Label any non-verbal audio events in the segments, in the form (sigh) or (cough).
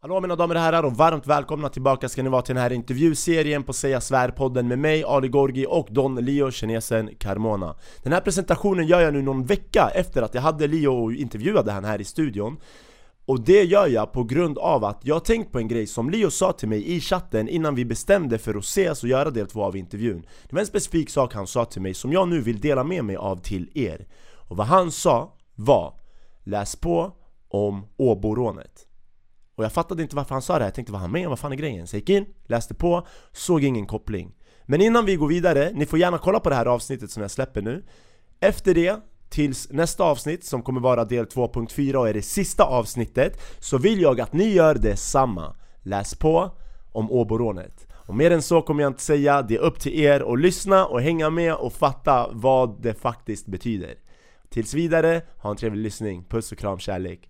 Hallå mina damer och herrar och varmt välkomna tillbaka ska ni vara till den här intervjuserien på Säga Svär-podden med mig, Ali Gorgi och Don Leo, kinesen Carmona. Den här presentationen gör jag nu någon vecka efter att jag hade Leo och intervjuade han här i studion. Och det gör jag på grund av att jag har tänkt på en grej som Leo sa till mig i chatten innan vi bestämde för att ses och göra del två av intervjun. Det var en specifik sak han sa till mig som jag nu vill dela med mig av till er. Och vad han sa var Läs på om Åborånet och jag fattade inte varför han sa det, jag tänkte vad han med? Vad fan är grejen? Så jag gick in, läste på, såg ingen koppling. Men innan vi går vidare, ni får gärna kolla på det här avsnittet som jag släpper nu. Efter det, tills nästa avsnitt som kommer vara del 2.4 och är det sista avsnittet Så vill jag att ni gör detsamma. Läs på om Åborånet. Och mer än så kommer jag inte säga, det är upp till er att lyssna och hänga med och fatta vad det faktiskt betyder. Tills vidare, ha en trevlig lyssning, puss och kram, kärlek.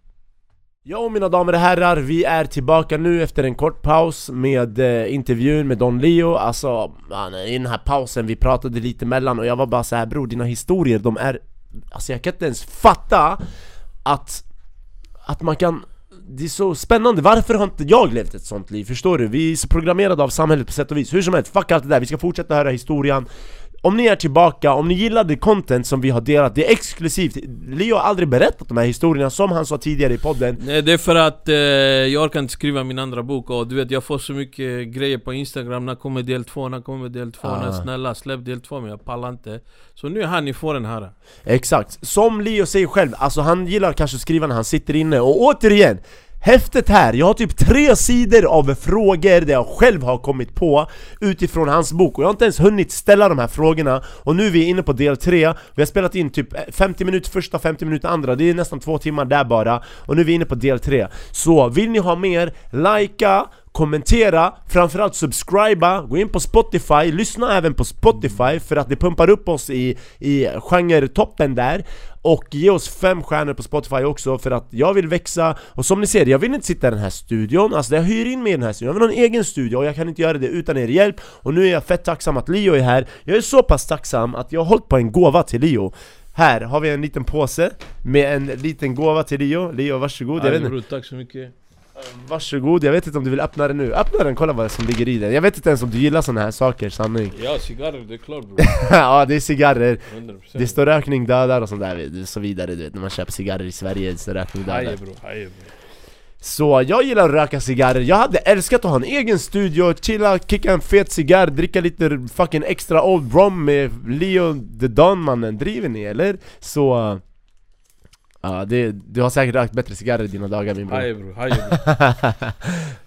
Ja mina damer och herrar, vi är tillbaka nu efter en kort paus med eh, intervjun med Don Leo. Alltså, man, i den här pausen, vi pratade lite mellan och jag var bara så här bror dina historier de är... Alltså jag kan inte ens fatta att, att man kan det är så spännande, varför har inte jag levt ett sånt liv? Förstår du? Vi är så programmerade av samhället på sätt och vis, hur som helst, fuck allt det där, vi ska fortsätta höra historien om ni är tillbaka, om ni gillade content som vi har delat, det är exklusivt. Leo har aldrig berättat de här historierna som han sa tidigare i podden. Nej det är för att eh, jag orkar inte skriva min andra bok och du vet jag får så mycket grejer på instagram. När kommer del två? När kommer del två? Ah. När snälla släpp del två men jag pallar inte. Så nu är här, ni får den här Exakt, som Leo säger själv, alltså han gillar kanske att skriva när han sitter inne. Och återigen Häftet här, jag har typ tre sidor av frågor där jag själv har kommit på utifrån hans bok. Och jag har inte ens hunnit ställa de här frågorna. Och nu är vi inne på del tre, Vi har spelat in typ eh, 50 minuter första, 50 minuter andra, det är nästan två timmar där bara. Och nu är vi inne på del tre. Så vill ni ha mer, likea, kommentera, framförallt subscriba, gå in på Spotify, lyssna även på Spotify för att det pumpar upp oss i, i genre-toppen där. Och ge oss fem stjärnor på Spotify också för att jag vill växa. Och som ni ser, jag vill inte sitta i den här studion, alltså jag hyr in mig i den här studion. Jag vill ha en egen studio och jag kan inte göra det utan er hjälp. Och nu är jag fett tacksam att Leo är här. Jag är så pass tacksam att jag har hållit på en gåva till Leo. Här har vi en liten påse med en liten gåva till Leo. Leo varsågod, jag vet inte. tack så mycket Varsågod, jag vet inte om du vill öppna den nu. Öppna den, kolla vad som ligger i den. Jag vet inte ens om du gillar såna här saker, sanning. Ja cigarrer, det är klart bror (laughs) Ja det är cigarrer. 100% Det står rökning dödar och sånt där så vidare du vet När man köper cigarrer i Sverige så rökning dödar. Haje bror, haje bror Så jag gillar att röka cigarrer, jag hade älskat att ha en egen studio, chilla, kicka en fet cigarr, dricka lite fucking extra old rum med Leo the Don mannen, driver ni eller? Så... Ja, det, du har säkert rökt bättre cigarrer i dina dagar min bror. Haje bror, haje bror.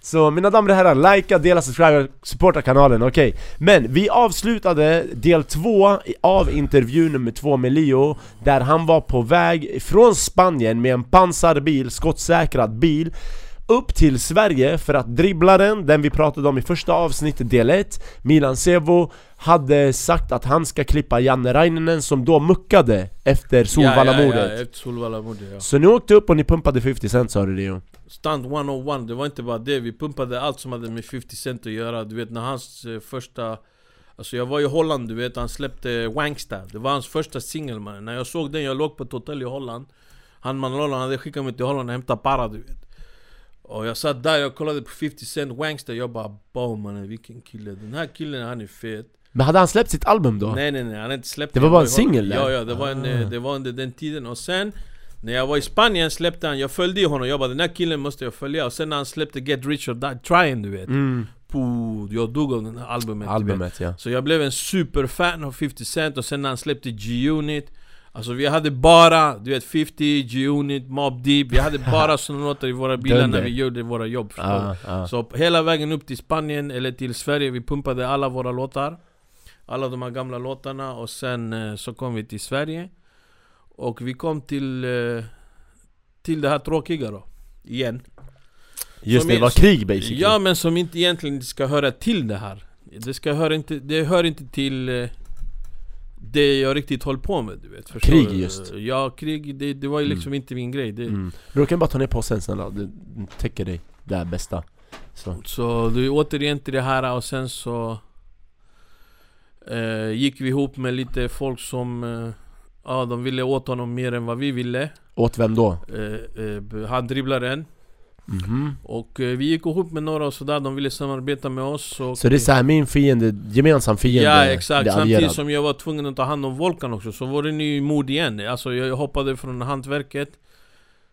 (laughs) Så mina damer och herrar, likea, dela, subscribe, supporta kanalen, okej. Men vi avslutade del två av intervju nummer två med Leo Där han var på väg från Spanien med en pansarbil, skottsäkrad bil upp till Sverige för att dribblaren, den vi pratade om i första avsnittet del 1 Milan Sevo hade sagt att han ska klippa Janne Raininen som då muckade efter Solvallamordet ja, ja, ja, efter Solvallamordet ja. Så ni åkte upp och ni pumpade 50 cent sa du Leo. Stunt 101, det var inte bara det, vi pumpade allt som hade med 50 Cent att göra. Du vet när hans eh, första Alltså jag var i Holland du vet, han släppte Wanksta Det var hans första singel man. När jag såg den, jag låg på ett hotell i Holland. Han Manolo hade skickat mig till Holland och hämtat para du vet Och jag satt där, jag kollade på 50 Cent Wanksta Jag bara wow mannen vilken kille. Den här killen han är fet. Men hade han släppt sitt album då? Nej nej nej, han hade inte släppt Det var bara en singel? Ja ja, det var, en, eh, Ah. det var under den tiden. Och sen När jag var i Spanien släppte han, jag följde honom, jag bara den här killen måste jag följa. Och sen när han släppte Get Rich or Die Trying du vet. Mm, Puh, Jag dog av den här albumet vet. albumet ja. Så jag blev en superfan av 50 Cent. Och sen när han släppte G-Unit Alltså vi hade bara, du vet 50, G-Unit, Mob Deep. Vi hade bara (laughs) såna låtar i våra bilar när vi gjorde våra jobb ah, ah. Så hela vägen upp till Spanien eller till Sverige, vi pumpade alla våra låtar. Alla de här gamla låtarna och sen eh, så kom vi till Sverige. Och vi kom till eh, Till det här tråkiga då Igen. Just som det, är- var krig basically. Ja men som inte egentligen ska höra till det här. Det ska höra inte, det hör inte till eh, Det jag riktigt håller på med du vet förstår Krig du? just. Ja krig, det, det var ju liksom inte min grej det, mm. Bror kan du bara ta ner påsen snälla, det täcker dig Det är bästa så. Så är återigen till det här och sen så eh, Gick vi ihop med lite folk som eh, Ja de ville åt honom mer än vad vi ville Åt vem då? eh, eh, Han dribblaren Mhm. Och eh, vi gick ihop med några och sådär, de ville samarbeta med oss och Så det är såhär, min fiende, gemensam fiende Ja exakt, samtidigt som jag var tvungen att ta hand om Volkan också, så var det ny mod igen. Alltså jag hoppade från hantverket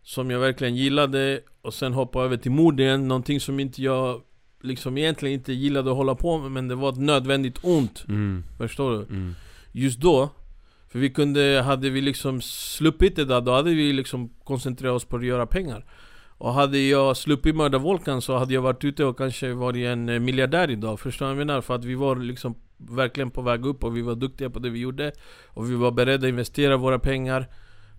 Som jag verkligen gillade Och sen hoppade över till mod igen, någonting som inte jag Liksom egentligen inte gillade att hålla på med Men det var ett nödvändigt ont, Mm, förstår du? mm. Just då För vi kunde, hade vi liksom sluppit det där, då hade vi liksom koncentrerat oss på att göra pengar och hade jag sluppit mörda Volkan så hade jag varit ute och kanske varit en eh, miljardär idag Förstår du vad jag menar? För att vi var liksom verkligen på väg upp och vi var duktiga på det vi gjorde Och vi var beredda att investera våra pengar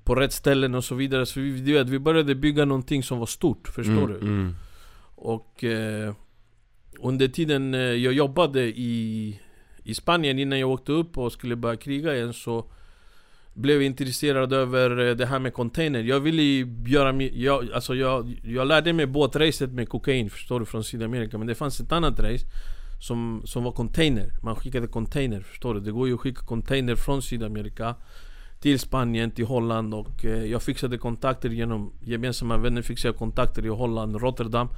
på rätt ställen och så vidare Så vi, du vet, vi började bygga någonting som var stort, förstår mm, du? Mm. Och eh, under tiden eh, jag jobbade i, i Spanien innan jag åkte upp och skulle börja kriga igen så blev intresserad över eh, det här med container. Jag ville ju göra jag, alltså jag, jag lärde mig båtracet med kokain, förstår du, från Sydamerika. Men det fanns ett annat race som, som var container. Man skickade container, förstår du? Det går ju att skicka container från Sydamerika till Spanien, till Holland och eh, jag fixade kontakter genom gemensamma vänner fixade jag kontakter i Holland, Rotterdam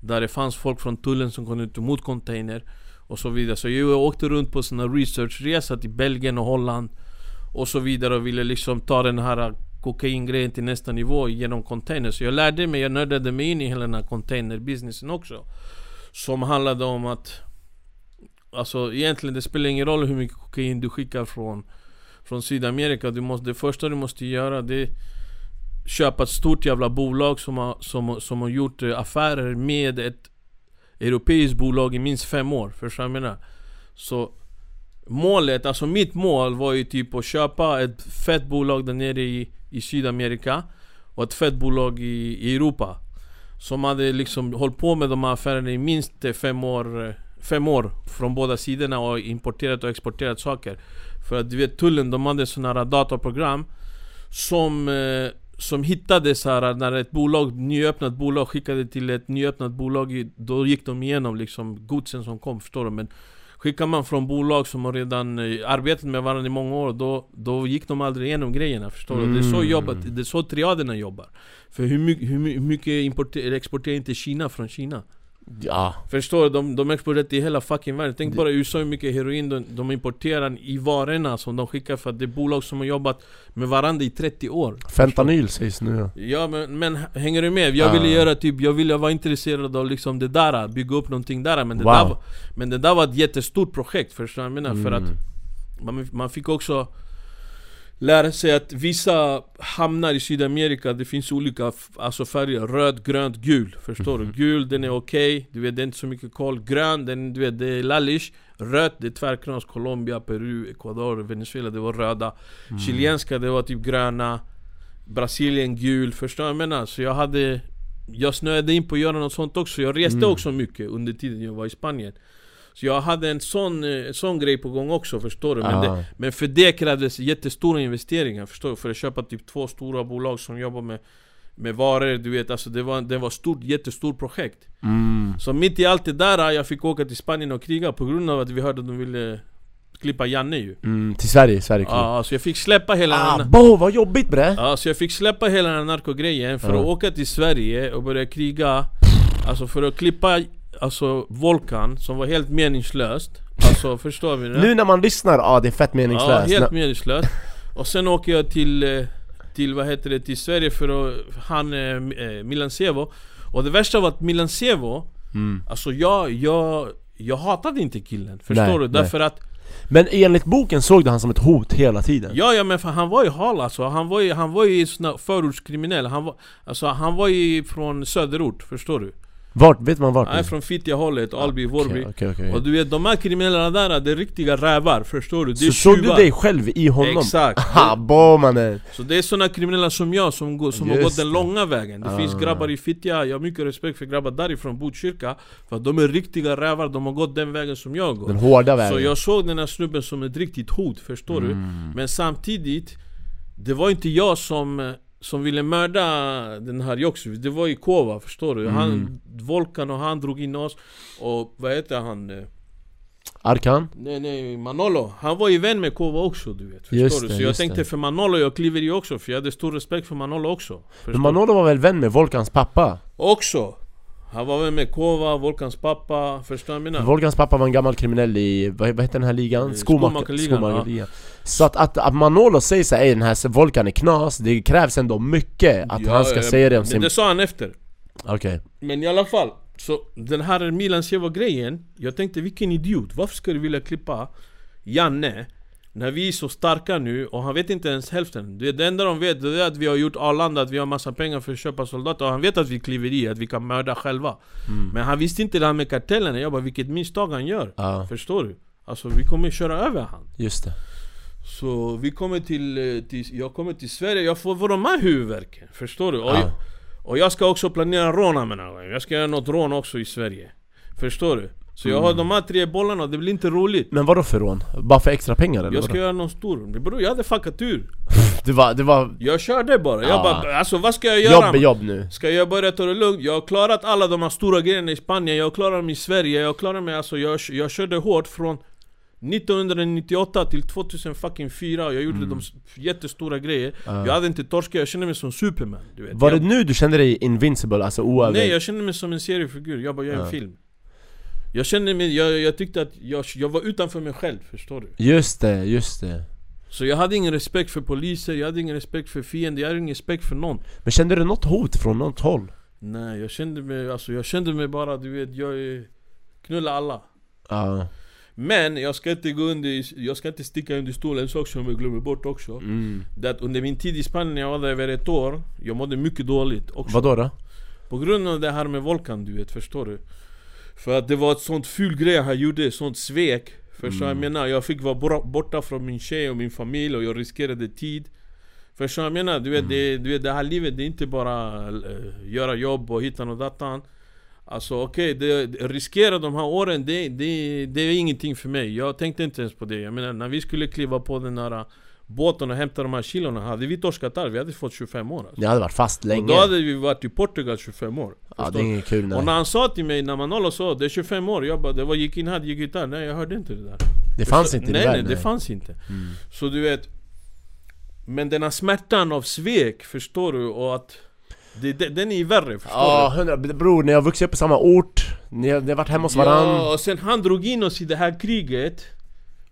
Där det fanns folk från tullen som kunde ta emot container och så vidare Så jag åkte runt på såna researchresa till Belgien och Holland och så vidare och ville liksom ta den här kokaingrejen till nästa nivå genom container Så jag lärde mig, jag nördade mig in i hela den här containerbusinessen också Som handlade om att Alltså egentligen det spelar ingen roll hur mycket kokain du skickar från Från Sydamerika, du måste, det första du måste göra det är Köpa ett stort jävla bolag som har, som, som har gjort eh, affärer med ett Europeiskt bolag i minst fem år, förstår du vad jag menar? Så Målet, alltså mitt mål var ju typ att köpa ett fett bolag där nere i, i Sydamerika Och ett fett bolag i, i Europa Som hade liksom hållit på med de här affärerna i minst fem år Fem år från båda sidorna och importerat och exporterat saker För att du vet tullen, de hade sådana här dataprogram Som eh, som hittade så här när ett bolag, nyöppnat bolag skickade till ett nyöppnat bolag Då gick de igenom liksom godsen som kom, förstår du? Men Skickar man från bolag som har redan eh, arbetat med varandra i många år Då, då gick de aldrig igenom grejerna, förstår du? Det är så Mm. jobbat, det är så triaderna jobbar För hur, mycket- hur, my- hur mycket importer, exporterar inte Kina från Kina? Ja, Förstår du? De, de exporterar till hela fucking världen Tänk bara USA hur mycket heroin de, de importerar i varorna som de skickar för att det är bolag som har jobbat med varandra i 30 år fentanyl sägs nu Ja men, men hänger du med? Jag Ah. ville göra typ, jag ville vara intresserad av liksom det där, bygga upp någonting där men det, Wow. där, var, men det där var ett jättestort projekt förstår du vad jag menar? För Mm. att man, man fick också lära sig att vissa hamnar i Sydamerika, det finns olika alltså färger, röd, grönt, gul. Förstår Mhm. du? Gul den är okej, du vet det är inte så mycket koll Grön, den, du vet det är lallish. Rött, det är tvärkrans, Colombia, Peru, Ecuador, Venezuela, det var röda. Mm. Chilenska, det var typ gröna. Brasilien gul, förstår du vad jag menar? Så jag hade Jag snöade in på att göra något sånt också, jag reste Mm. också mycket under tiden jag var i Spanien Så jag hade en sån, eh, sån grej på gång också, förstår du? Men, Ah. det, men för det krävdes jättestora investeringar, förstår du? För att köpa typ två stora bolag som jobbar med med varor, du vet alltså det var, det var stort, jättestort projekt mm. Så mitt i allt det där, jag fick åka till Spanien och kriga på grund av att vi hörde att de ville klippa Janne ju Mm. Till Sverige, Sverige Ja, så jag fick släppa hela Ah, den bo, vad jobbigt bre! Ja, så jag fick släppa hela den här narkogrejen för att åka till Sverige och börja kriga Alltså för att klippa Alltså Volkan, som var helt meningslöst Alltså (laughs) förstår vi det? Nu när man lyssnar, ja det är fett Ja, meningslöst helt Nä- meningslöst Och sen åker jag till, eh, till vad heter det, till Sverige för att han, eh, eh, Milan Sevo Och det värsta var att Milan Sevo mm. Alltså jag, jag, jag hatade inte killen, förstår Nej, du? nej. Därför att Men enligt boken såg du han som ett hot hela tiden Ja, ja men för han var ju hal alltså, han var ju, han var ju förortskriminell han var, Alltså han var ju från söderort, förstår du? Vart, vet man vart? Är från Fittja hållet, Alby, Okej, Vårby okej, okej. Och du vet de här kriminella där, det är riktiga rävar, förstår du? Det är Så såg du dig själv i honom? Exakt! Ha, bo mannen! Så det är såna kriminella som jag som, går, som har gått den långa vägen Det Ah. finns grabbar i Fittja, jag har mycket respekt för grabbar därifrån Botkyrka För att de är riktiga rävar, de har gått den vägen som jag går Den hårda vägen Så jag såg den här snubben som ett riktigt hot, förstår du? Mm. Men samtidigt Det var inte jag som, eh, som ville mörda den här Joksu Det var ju Kova, förstår du? Mm. Han, Volkan och han drog in oss Och vad heter han? eh, Arkan? Nej nej, Manolo Han var ju vän med Kova också du vet, förstår Just du? det, Så jag just tänkte det. för Manolo, jag kliver i också För jag hade stor respekt för Manolo också förstår Men Manolo var väl vän med Volkans pappa? Också! Han var väl med Kova, Volkans pappa, förstår du menar? Volkans pappa var en gammal kriminell i, vad, vad heter den här ligan? Eh, Skomakar- Skomakarligan, Skomakarligan Så att, att, att Manolo säger såhär, "Ey, den här Volkan är knas, det krävs ändå mycket att Ja, han ska ja, säga det om sin... Det sa han efter. Okej, Men i alla fall, så den här Milan Seva grejen Jag tänkte vilken idiot, varför ska du vilja klippa Janne när vi är så starka nu och han vet inte ens hälften. Det, det enda de vet det är att vi har gjort Arlanda, att vi har massa pengar för att köpa soldater och han vet att vi kliver i, att vi kan mörda själva. Men han visste inte det här med kartellerna, jag bara vilket misstag han gör. Ja, Förstår du? Alltså vi kommer köra över han. Just det. Så vi kommer till, eh, till jag kommer till Sverige, jag får de här huvudvärken. Förstår du? Och, Ja. och jag ska också planera råna med någon Jag ska göra något rån också i Sverige. Förstår du? Så jag Mm. har de här tre bollarna, det blir inte roligt Men vadå för rån? Bara för extra pengar eller Jag ska vadå? göra någon stor, bror jag hade fuckat ur (laughs) Det var, det var Jag körde bara, jag Ja. bara alltså vad ska jag göra? jobb är jobb nu Ska jag börja ta det lugnt? Jag har klarat alla de här stora grejerna i Spanien, jag har klarat dem i Sverige, jag har klarat mig alltså jag, jag körde hårt från 1998 till 2004, jag gjorde de s- jättestora grejer Mm. Ja. Jag hade inte torskat, jag kände mig som Superman du vet Var jag, det nu du kände dig invincible, alltså oöver... Nej jag kände mig som en seriefigur, jag bara gör en Ja. film Jag kände mig, jag, jag tyckte att jag, jag var utanför mig själv, förstår du? Just det, just det Så jag hade ingen respekt för poliser, jag hade ingen respekt för fiender, jag hade ingen respekt för någon Men kände du något hot från något håll? Nej jag kände mig, alltså jag kände mig bara du vet, jag Knulla alla Ja, Men jag ska inte gå under, jag ska inte sticka under stolen, en sak som jag glömmer bort också mm. Det är att under min tid i Spanien, jag var där över ett år Jag mådde mycket dåligt också Vadå då? På grund av det här med Volkan du vet, förstår du? För att det var ett sånt ful grej han gjorde, sånt svek Förstår Mm. jag menar? Jag fick vara borta från min tjej och min familj och jag riskerade tid Förstår jag menar? Du vet, det, du vet det här livet, det är inte bara uh, göra jobb och hitta och datan Alltså okej, det- riskera de här åren, det, det, det är ingenting för mig Jag tänkte inte ens på det Jag menar, när vi skulle kliva på den här båten och hämta de här kilona Hade vi torskat där, vi hade fått 25 år alltså. Jag hade varit fast Och länge då hade vi varit i Portugal 25 år Ja Förstår det är du? inget kul nej. och när han sa till mig, när Manolo sa det är 25 år, jag bara det var gick in här, gick ut där Nej jag hörde inte det där Det fanns inte i Nej din nej, värld, det fanns inte Mm. Så du vet Men den här smärtan av svek, förstår du? Och att det, det, Den är värre, förstår Ja, hundra, bror ni har vuxit upp i samma ort, ni har, ni har varit hemma hos du? varann Ja, och sen han drog in oss i det här kriget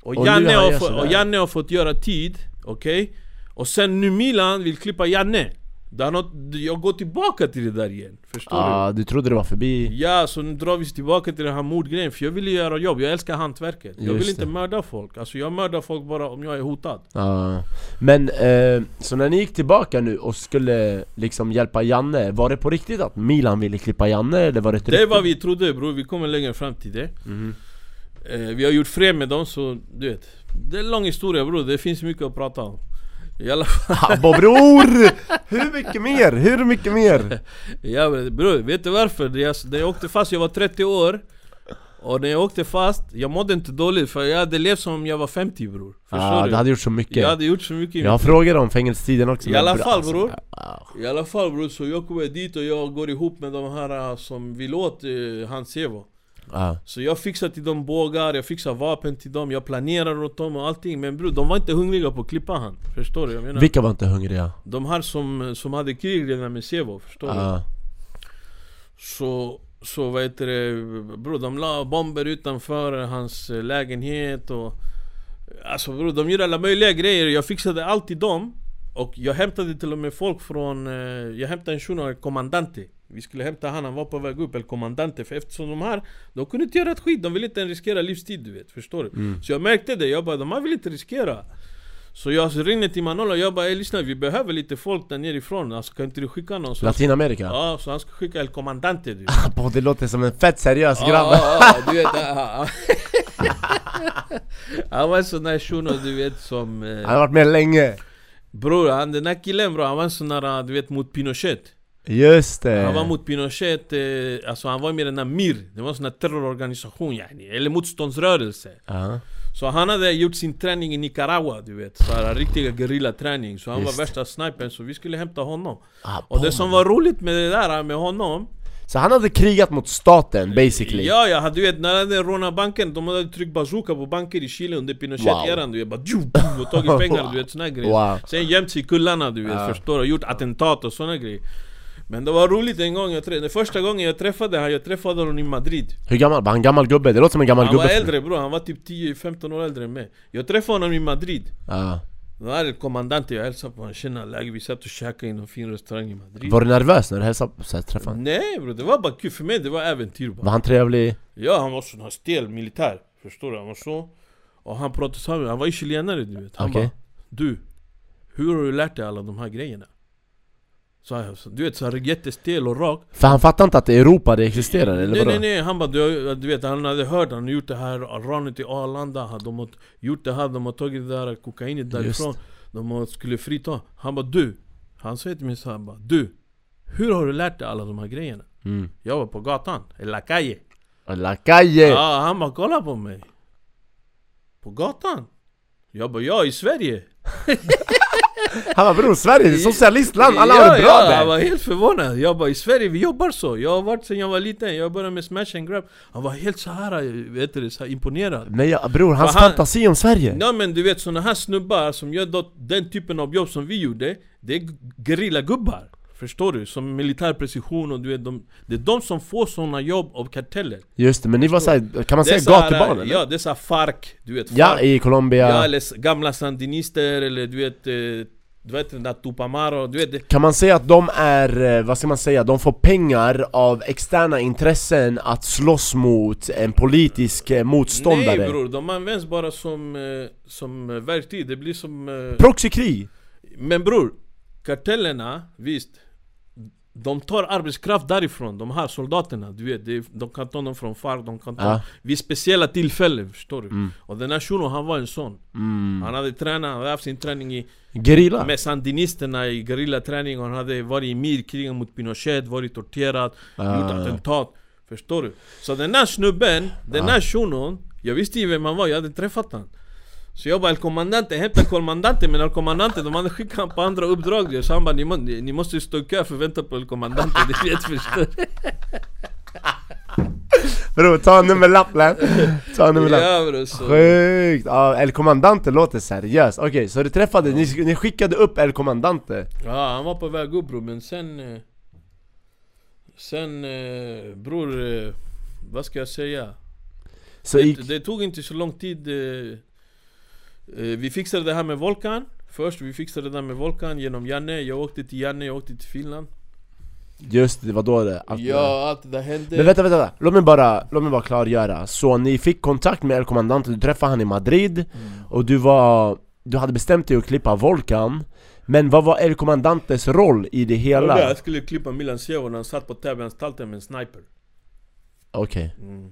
Och, Och Janne, har, sådär. och Janne har fått göra tid, okej? Och sen nu Milan vill klippa Janne det har något, Jag går tillbaka till det där igen, förstår du? Ja, du trodde det var förbi Ja, så nu drar vi tillbaka till den här mordgrejen för jag vill göra jobb, jag älskar hantverket Jag Just vill inte det. mörda folk, alltså jag mördar folk bara om jag är hotad Ja, men eh, så när ni gick tillbaka nu och skulle liksom hjälpa Janne, var det på riktigt att Milan ville klippa Janne eller var det Det vad vi trodde bror, vi kommer längre fram till det Mhm. Eh, Vi har gjort fred med dem så, du vet Det är en lång historia bror, det finns mycket att prata om I alla fall, bror! Hur mycket mer? Hur mycket mer? (laughs) ja, bror, vet du varför? Jag, när jag åkte fast, jag var 30 år Och när jag åkte fast, jag mådde inte dåligt för jag hade levt som om jag var 50 bror Förstår Ja, du? hade gjort så mycket Jag hade gjort så mycket Jag frågat om fängelsetiden också I alla bror, fall, alltså, bror. I alla fall bror, så jag kommer dit och jag går ihop med de här uh, som vill åt uh, hans Evo Ja. Så jag fixar till dem bågar, jag fixar vapen till dem, jag planerar åt dem och allting Men bror, de var inte hungriga på att klippa han Förstår du? Jag menar, Vilka var inte hungriga? de här som, som hade krig redan med Sevo, förstår du? Ja. Så, så vad heter det, bror de la bomber utanför hans eh, lägenhet och Alltså bror, de gjorde alla möjliga grejer, jag fixade allt till dem Och jag hämtade till och med folk från, eh, jag hämtade en shuno, El Commandante Vi skulle hämta han, han var på väg upp, El Commandante För eftersom de här, de kunde inte göra ett skit, de ville inte ens riskera livstid du vet, förstår du? Mm. Så jag märkte det, jag bara de här vill inte riskera Så jag ringde till Manolo, jag bara "Ey, lyssna vi behöver lite folk där nerifrån, alltså kan inte du skicka någon? Så, Latinamerika? ja, så han ska skicka El Commandante du Abba, (laughs) det låter som en fett seriös grabb Ja, du vet. (laughs) (laughs) Han var en sån där shuno du vet som Han eh, har varit med länge Bror, han, den här killen bro, han var en sån där du vet mot Pinochet Just det Han var mot Pinochet, eh, alltså han var med i den här MIR Det var en sån där terrororganisation yani, eller motståndsrörelse ja. Så han hade gjort sin träning i Nicaragua du vet, så här riktiga gerillaträning Så han Just. var värsta snipern, så vi skulle hämta honom Abba. Och det som var roligt med det där med honom Så han hade krigat mot staten basically? Ja, ja, du vet när de hade rånat banken, de hade tryckt bazooka på banker i Chile under Pinochet-eran du vet bara pum, och tagit pengar du vet såna grejer (laughs) Wow. Sen gömt sig i kullarna du vet, Ja. förstår du? Gjort attentat och såna grejer Men det var roligt en gång jag träffade, första gången jag träffade han, jag träffade honom i Madrid Hur gammal? Var han gammal gubbe? Det låter som en gammal Han gubbe var för- äldre bror, han var typ 10-15 år äldre än mig Jag träffade honom i Madrid Ja. Då är det kommandant jag hälsade på honom, tjena läge, vi satt och käkade i någon fin restaurang i Madrid Var du nervös när du hälsade på så här, träffade honom? Nej bror, det var bara kul, för mig det var äventyr bara Var han trevlig? Ja han var sån här stel militär, förstår du? Han var så Och han pratade så här, han var ju chilenare du vet Han Okej. bara Du, hur har du lärt dig alla de här grejerna? Så du vet så här jättestel och rak För han fattade inte att Europa det existerade, eller Nej vadå? nej nej, han bara du, du vet han hade hört, han gjort det här ranet i Arlanda han- De har gjort det här, de har tagit det där kokainet därifrån De skulle frita Han bara du Han säger till mig så här, bara Du Hur har du lärt dig alla de här grejerna? Mm. Jag var på gatan, la calle La calle! Ja, han bara kolla på mig På gatan? Jag bara ja, i Sverige (laughs) Han var bror, Sverige är ett socialistland, alla ja, har det bra ja, där! Han var helt förvånad, jag bara i Sverige vi jobbar så. Jag har varit sen jag var liten, jag började med smash and grab. Han var helt så här, vet du, så här imponerad. Men ja, bror, hans han- fantasi om Sverige! Ja men du vet såna här snubbar som gör den typen av jobb som vi gjorde Det är gerillagubbar Förstår du? Som militär precision och du vet de, Det är de som får såna jobb av karteller Just det, men ni var såhär, kan man säga gatubarn eller? Ja, det är såhär FARC, du vet Ja, FARC. i Colombia Ja, eller gamla sandinister eller du vet eh, Du vet den där Tupamaro, du vet Kan man säga att de är, eh, vad ska man säga, de får pengar av externa intressen att slåss mot en politisk eh, motståndare? Nej bror, de används bara som, som verktyg, det blir som Proxykrig! Men bror, kartellerna, visst De tar arbetskraft därifrån, de här soldaterna, du vet, de kan ta dem från FARC, de kan ta Ja. vid speciella tillfällen, förstår du? Mm. Och den här shunon, han var en sån Mm. Han hade tränat, han hade haft sin träning i, Gerilla? med sandinisterna i gerillaträning han hade varit i MIR-krigen mot Pinochet, varit torterad, Ah. gjort attentat Förstår du? Så den där snubben, den där shunon Jag visste ju vem han var, jag hade träffat han Så jag bara El Comandante, hämta Comandante men El Comandante de hade skickat honom på andra uppdrag Så han bara ni, må, ni, ni måste stå i kö för vänta på El Comandante, det vet förstår? (laughs) Bror, ta en nummerlapp län. Ta en nummerlapp Ja bro, så Sjukt! Ja, El Comandante låter seriöst, okej så du träffade, ni, ni skickade upp El Comandante? Ja han var på väg upp bror men sen eh, Sen eh, bror, eh, vad ska jag säga? Så Det, det tog inte så lång tid eh, Vi fixade det här med Volkan Först, vi fixade det där med Volkan genom Janne Jag åkte till Janne, jag åkte till Finland just det, var då det allt det. Ja, allt det där hände Men vänta, vänta, vänta. Låt mig bara, låt mig bara klargöra Så ni fick kontakt med El Comandante, du träffade han i Madrid Mm. Och du var, du hade bestämt dig att klippa Volkan Men vad var El Commandantes roll i det Ja, hela? Jag skulle klippa Milan Sjevo när han satt på tävlingsanstalten med en sniper Okej, mm.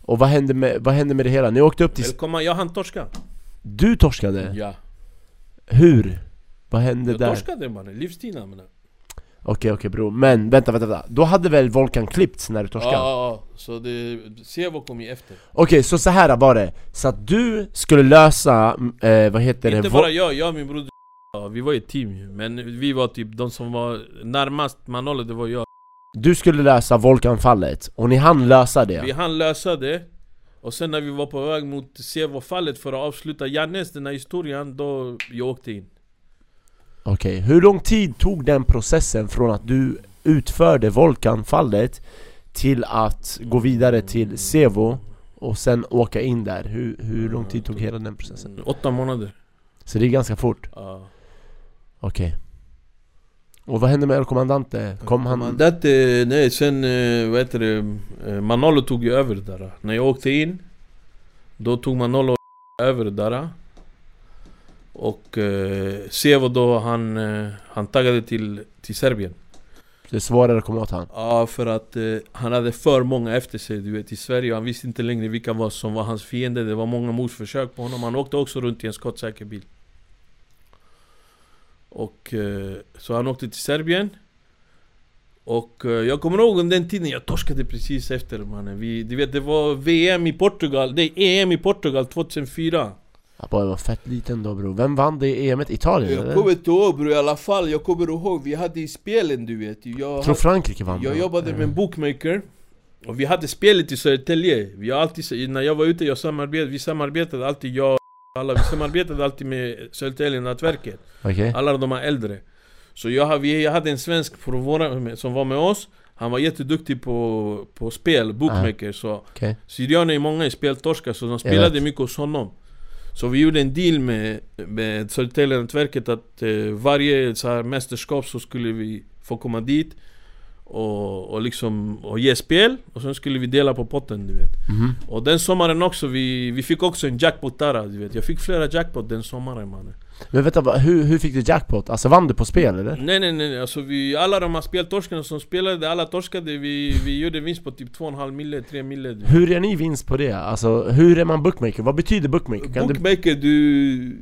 och vad hände, med, vad hände med det hela? Ni åkte upp till... Eller komma, jag hann torska Du torskade? Ja, Hur? Vad hände jag där? torskade mannen, livstid jag menar Okej okej bror, men vänta vänta vänta Då hade väl Volkan klippts när du Ja, torskade? ja, ja, så det, Sjevo kom ju efter Okej, så så här var det Så att du skulle lösa, eh, vad heter det? Inte bara jag, jag och min broder ja, Vi var ett team ju, men vi var typ de som var närmast Manolo, det var jag Du skulle lösa Volkanfallet, och ni hann lösa det? Vi hann lösa det Och sen när vi var på väg mot Sevo-fallet för att avsluta Jannes den här historien, då jag åkte in Okej, hur lång tid tog den processen från att du utförde Volkanfallet till att gå vidare till Sevo och sen åka in där? Hur, hur lång tid tog hela den processen? Åtta månader Så det är ganska fort? ja. Okej Och vad hände med El Comandante? Kom han... Eh, nej sen, eh, vad heter det, eh, Manolo tog ju över det där. När jag åkte in Då tog Manolo över där. Och eh, Sevo då, han, eh, han taggade till, till Serbien. Det är svårare att komma åt han. Ja, för att eh, han hade för många efter sig du vet i Sverige. Han visste inte längre vilka var som var hans fiender. Det var många mordförsök på honom, han åkte också runt i en skottsäker bil Och eh, så han åkte till Serbien. Och eh, jag kommer ihåg under den tiden, jag torskade precis efter mannen. Vi, Du vet det var VM i Portugal, det är EM i Portugal 2004 Jag bara var fett liten då bror. Vem vann det EMet? Italien Jag eller? kommer inte ihåg bror i alla fall, jag kommer ihåg vi hade i spelen du vet. Jag Jag tror Frankrike vann Jag då. jobbade med en Eh, bookmaker. Och vi hade spelet i Södertälje. Vi alltid, när jag var ute, jag samarbetade, vi samarbetade alltid jag alla, Vi samarbetade alltid med Södertälje-nätverket Okej. Alla de här äldre. Så jag, har- vi hade en svensk från våra, som var med oss. Han var jätteduktig på, på spel, bookmaker så Okej. Syrianer är många speltorskar så de spelade mycket hos honom. Så vi gjorde en deal med, med Södertälje-nätverket att eh, varje så här, mästerskap så skulle vi få komma dit och, och liksom och ge spel och sen skulle vi dela på potten du vet Mhm. Och den sommaren också, vi, vi fick också en jackpot där du vet Jag fick flera jackpot den sommaren mannen Men vänta, hur, hur fick du jackpot? Alltså vann du på spel eller? Nej nej nej, alltså vi, alla de här speltorskarna som spelade, alla torskade Vi, vi gjorde vinst på typ 2,5 mille, 3 mille. Hur är ni vinst på det? Alltså hur är man bookmaker? Vad betyder bookmaker? Kan. Bookmaker, du...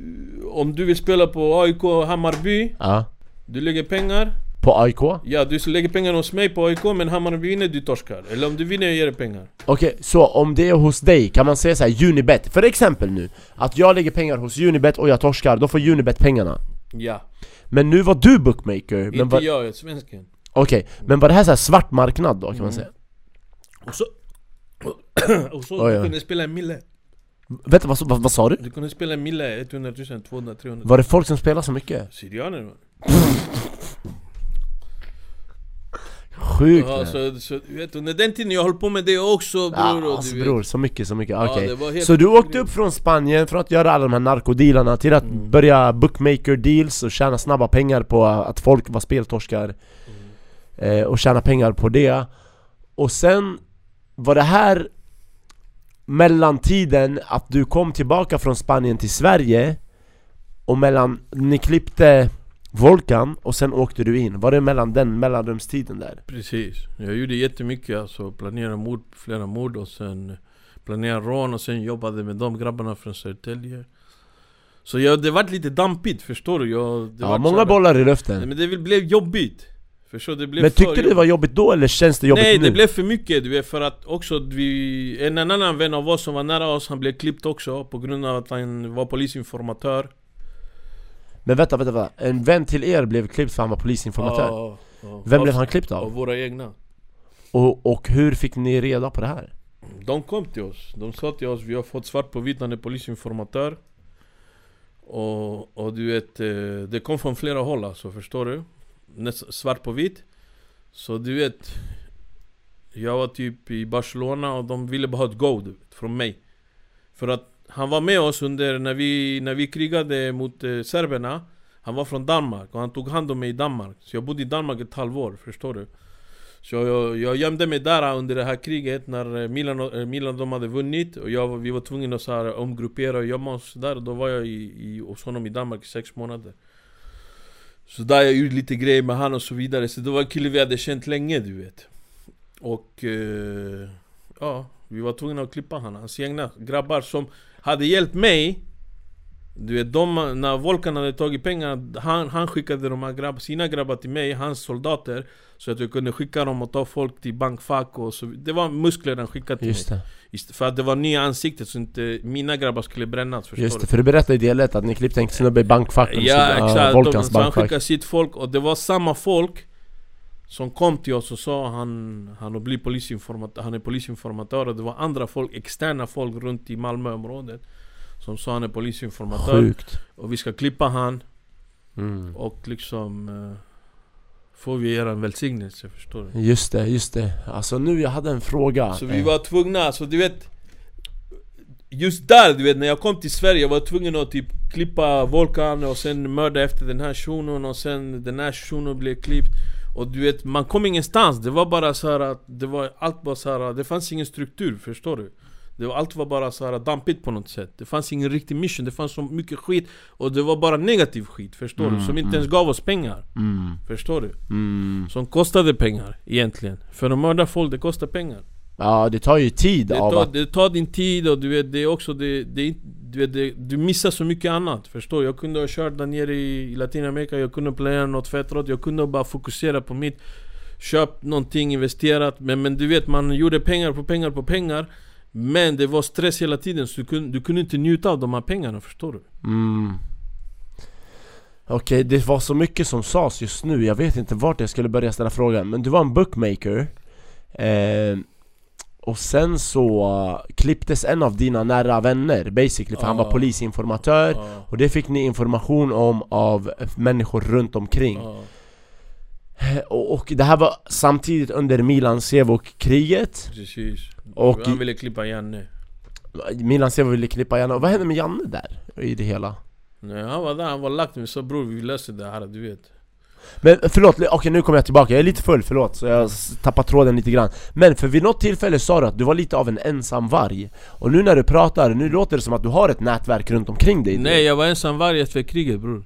Om du vill spela på AIK Hammarby Ja. Du lägger pengar På AIK? Ja, du lägger pengar hos mig på AIK men Hammarby vinner, du torskar Eller om du vinner, jag ger dig pengar Okej, så om det är hos dig, kan man säga så här Unibet, för exempel nu Att jag lägger pengar hos Unibet och jag torskar, då får Unibet pengarna Ja, Men nu var du bookmaker, men inte var, jag, jag är svensken okej, men var det här så här svart marknad då kan man Mm. säga? Och så... (coughs) och så Oj, du oj. kunde spela en mille Vänta, vad, vad, vad sa du? Du kunde spela en mille, 100 000, 200, 300 Var det folk som spelade så mycket? Syrianer man (laughs) Sjukt ja, ja, så, så, du vet, under den tiden jag höll på med det också bror och alltså du bror, så mycket, så mycket, Ja, okej. helt Så du åkte upp från Spanien från att göra alla de här narkodealarna till att Mm. börja bookmaker deals och tjäna snabba pengar på att folk var speltorskar Mm. eh, och tjäna pengar på det. Och sen var det här mellantiden att du kom tillbaka från Spanien till Sverige och mellan, ni klippte Volkan och sen åkte du in, var det mellan den mellanrumstiden där? Precis, jag gjorde jättemycket alltså, planerade mord, flera mord och sen planerade rån och sen jobbade med de grabbarna från Södertälje Så jag, det vart lite dampigt, förstår du? Jag, det Ja, många här- bollar i Nej, luften men det blev jobbigt Förstår? Det blev Men tyckte du det var jobbigt då eller känns det jobbigt Nej nu? det blev för mycket du vet för att också vi En annan vän av oss som var nära oss, han blev klippt också på grund av att han var polisinformatör Men vänta, vänta, vänta, en vän till er blev klippt för han var polisinformatör Ja, ja. Vem Av- blev han klippt Av av? våra egna Och, och hur fick ni reda på det här? De kom till oss, de sa till oss vi har fått svart på vitt, han är polisinformatör och, och du vet, eh, det kom från flera håll alltså, förstår du? Näst, svart på vitt Så du vet Jag var typ i Barcelona och de ville bara ha ett go du vet, från mig För att han var med oss under när vi, när vi krigade mot eh, serberna Han var från Danmark och han tog hand om mig i Danmark Så jag bodde i Danmark ett halvår, förstår du? Så jag, jag gömde mig där eh, under det här kriget när eh, Milan, eh, Milan de hade vunnit och jag, vi var tvungna att så här omgruppera och gömma oss där. Då var jag i, i, hos honom i Danmark i sex månader. Så där jag gjorde lite grejer med han och så vidare. Så det var en kille vi hade känt länge du vet. Och eh, ja, vi var tvungna att klippa han. Hans egna grabbar som hade hjälpt mig. Du vet, de, när Volkan hade tagit pengar, han, han skickade de här grabb, sina grabbar till mig, hans soldater. Så att jag kunde skicka dem och ta folk till bankfack och så Det var muskler han skickade till Just mig. Ist- För att det var nya ansiktet så inte mina grabbar skulle brännas, förstår just det, för du berättade i del ett att ni klippte en snubbe i bankfacken Ja så- exakt, de, Volkans så han bankfack skickade sitt folk och det var samma folk Som kom till oss och sa han, han, har blivit polisinformatör, han är polisinformatör och det var andra folk, externa folk runt i Malmöområdet Som sa han är polisinformatör Sjukt och vi ska klippa han mm. och liksom eh, Får vi er en välsignelse, förstår du? Just det, just det. Alltså nu, jag hade en fråga Så vi var tvungna, alltså du vet Just där, du vet när jag kom till Sverige, jag var tvungen att typ klippa Volkan och sen mörda efter den här shunon och sen den här shunon blev klippt Och du vet, man kom ingenstans, det var bara så här att det var allt bara så här, det fanns ingen struktur, förstår du? Det var, allt var bara så här dampigt på något sätt Det fanns ingen riktig mission, det fanns så mycket skit Och det var bara negativ skit, förstår Mm, du? Som inte mm. ens gav oss pengar, mm, förstår du? mm. Som kostade pengar, egentligen För att mörda folk, det kostar pengar Ja, det tar ju tid det av tar, att... det tar din tid och du vet, det är också det, det, du, vet, det, du missar så mycket annat, förstår? Jag kunde ha kört där nere i, i Latinamerika, jag kunde planera något fett jag kunde bara fokusera på mitt Köpt någonting, investerat, men, men du vet man gjorde pengar på pengar på pengar Men det var stress hela tiden så du kunde, du kunde inte njuta av de här pengarna, förstår du? Mm. Okej, det var så mycket som sades just nu, jag vet inte vart jag skulle börja ställa frågan Men du var en bookmaker eh, Och sen så klipptes en av dina nära vänner basically, för han var Ja. polisinformatör Ja, Och det fick ni information om av människor runt omkring. Eh, Och, och det här var samtidigt under Milan Sevok-kriget Precis. Och han ville klippa Janne. Milan Sevok ville klippa Janne, och vad hände med Janne där? I det hela? Nej, han var där, han var lagt med så bror vi löser det här du vet. Men förlåt, okej nu kommer jag tillbaka, jag är lite full, förlåt så jag tappar tråden lite grann Men för vid något tillfälle sa du att du var lite av en ensam varg Och nu när du pratar, nu låter det som att du har ett nätverk runt omkring dig Nej jag var ensam varg efter kriget bror.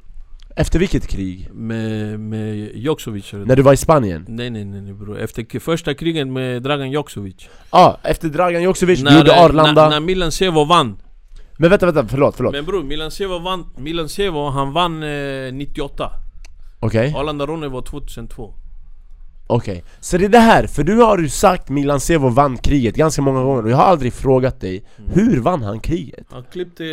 Efter vilket krig? Med, med Joksovic. När du var i Spanien? Nej nej nej nej, bror. Efter första kriget med Dragan Joksovic. Ja, ah, efter Dragan Joksovic, du gjorde Arlanda När, när Milan Sevo vann. Men vänta, vänta, förlåt, förlåt Men bror, Milan Sevo vann, Milan Sevo han vann eh, 98. Okej, Arlanda Ronny var 2002. okej Så det är det här, för du har ju sagt Milan Sevo vann kriget ganska många gånger och jag har aldrig frågat dig Hur vann han kriget? Han klippte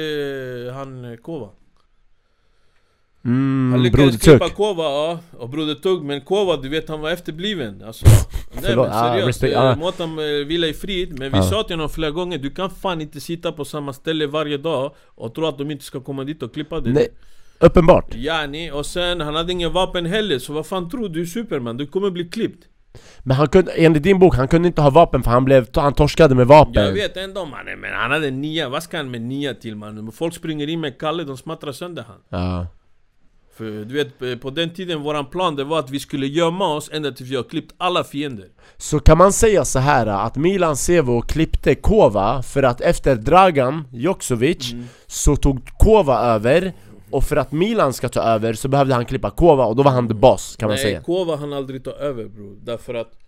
eh, han eh, Kova. Han Mm, lyckades Broder klippa Kova, ja, och Broder Tugg, men Kova du vet han var efterbliven alltså, (laughs) Nej men ah, seriöst, eh, ah. Mårten eh, vila i frid, men vi Ah. sa till honom flera gånger Du kan fan inte sitta på samma ställe varje dag och tro att de inte ska komma dit och klippa dig Nej, uppenbart Yani, och sen han hade ingen vapen heller, så vad fan tror du? Du är Superman, du kommer bli klippt Men han kunde, enligt din bok, han kunde inte ha vapen för han blev, han torskade med vapen Jag vet ändå mannen, men han hade nia, vad ska han med nia till mannen? Folk springer in med Kalle, de smattrar sönder han Ja, För du vet, eh, på den tiden våran plan det var att vi skulle gömma oss ända tills vi har klippt alla fiender Så kan man säga så här att Milan Sevo klippte Kova för att efter Dragan Joksovic Mm. så tog Kova över och för att Milan ska ta över så behövde han klippa Kova och då var han the boss kan man Nej, säga. Kova han aldrig ta över bror, därför att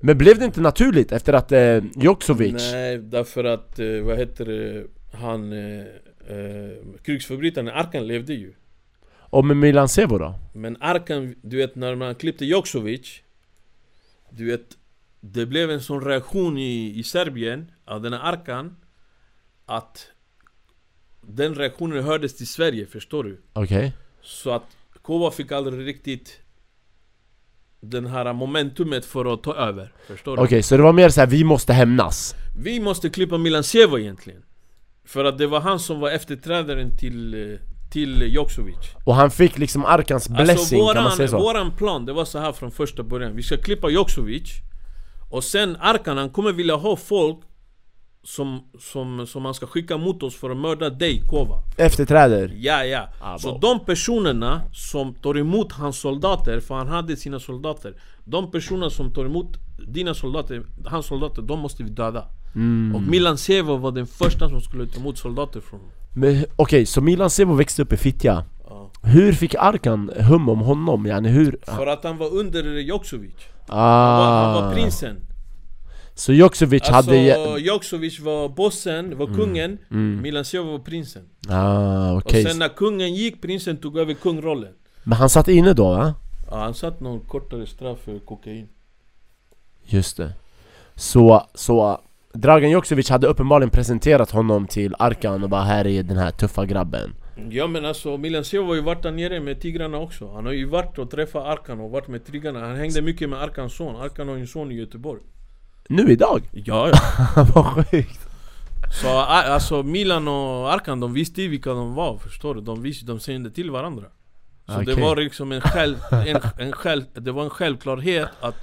Men blev det inte naturligt efter att eh, Joksovic Nej, därför att, eh, vad heter det, han eh, eh, Krigsförbrytaren Arkan levde ju. Och med Milan Sevo då? Men Arkan, du vet när man klippte Joksovic Du vet Det blev en sån reaktion i, i Serbien av den här Arkan Att Den reaktionen hördes till Sverige, förstår du? Okej Så att Kova fick aldrig riktigt Den här momentumet för att ta över, förstår du? Okej, så det var mer så här: vi måste hämnas Vi måste klippa Milan Sevo egentligen För att det var han som var efterträdaren till, eh, till Joksovic Och han fick liksom Arkans blessing Alltså kan man våran, säga så? våran plan, det var så här från första början Vi ska klippa Joksovic Och sen Arkan, han kommer vilja ha folk som, som, som han ska skicka mot oss för att mörda dig, Kova Efterträder Ja, ja. Ah, så de personerna som tar emot hans soldater, för han hade sina soldater De personerna som tar emot dina soldater, hans soldater, de måste vi döda Mm. Och Milan Sevo var den första som skulle ta emot soldater från okej, så Milan Sevo växte upp i Fittja Ja. Hur fick Arkan hum om honom? Yani hur? För att han var under Joksovic Ah. han, var, han var prinsen Så Joksovic Alltså hade... Joksovic var bossen, var kungen. Milan Sevo var prinsen. Ah, okej. Och sen när kungen gick, prinsen tog över kungrollen. Men han satt inne då va? ja, Han satt någon kortare straff för kokain. Just det. Så, så Dragan Joksovic hade uppenbarligen presenterat honom till Arkan och bara här är den här tuffa grabben. Ja men alltså Milan Sevo har ju varit där nere med tigrarna också. Han har ju varit och träffat Arkan och varit med tigrarna Han hängde mycket med Arkans son. Arkan har ju en son i Göteborg Nu idag? Ja ja (laughs) Vad sjukt Så alltså Milan och Arkan de visste ju vilka de var förstår du? De visste, de kände till varandra Så det Okej. var liksom en, själv, en, en själv, det var en självklarhet att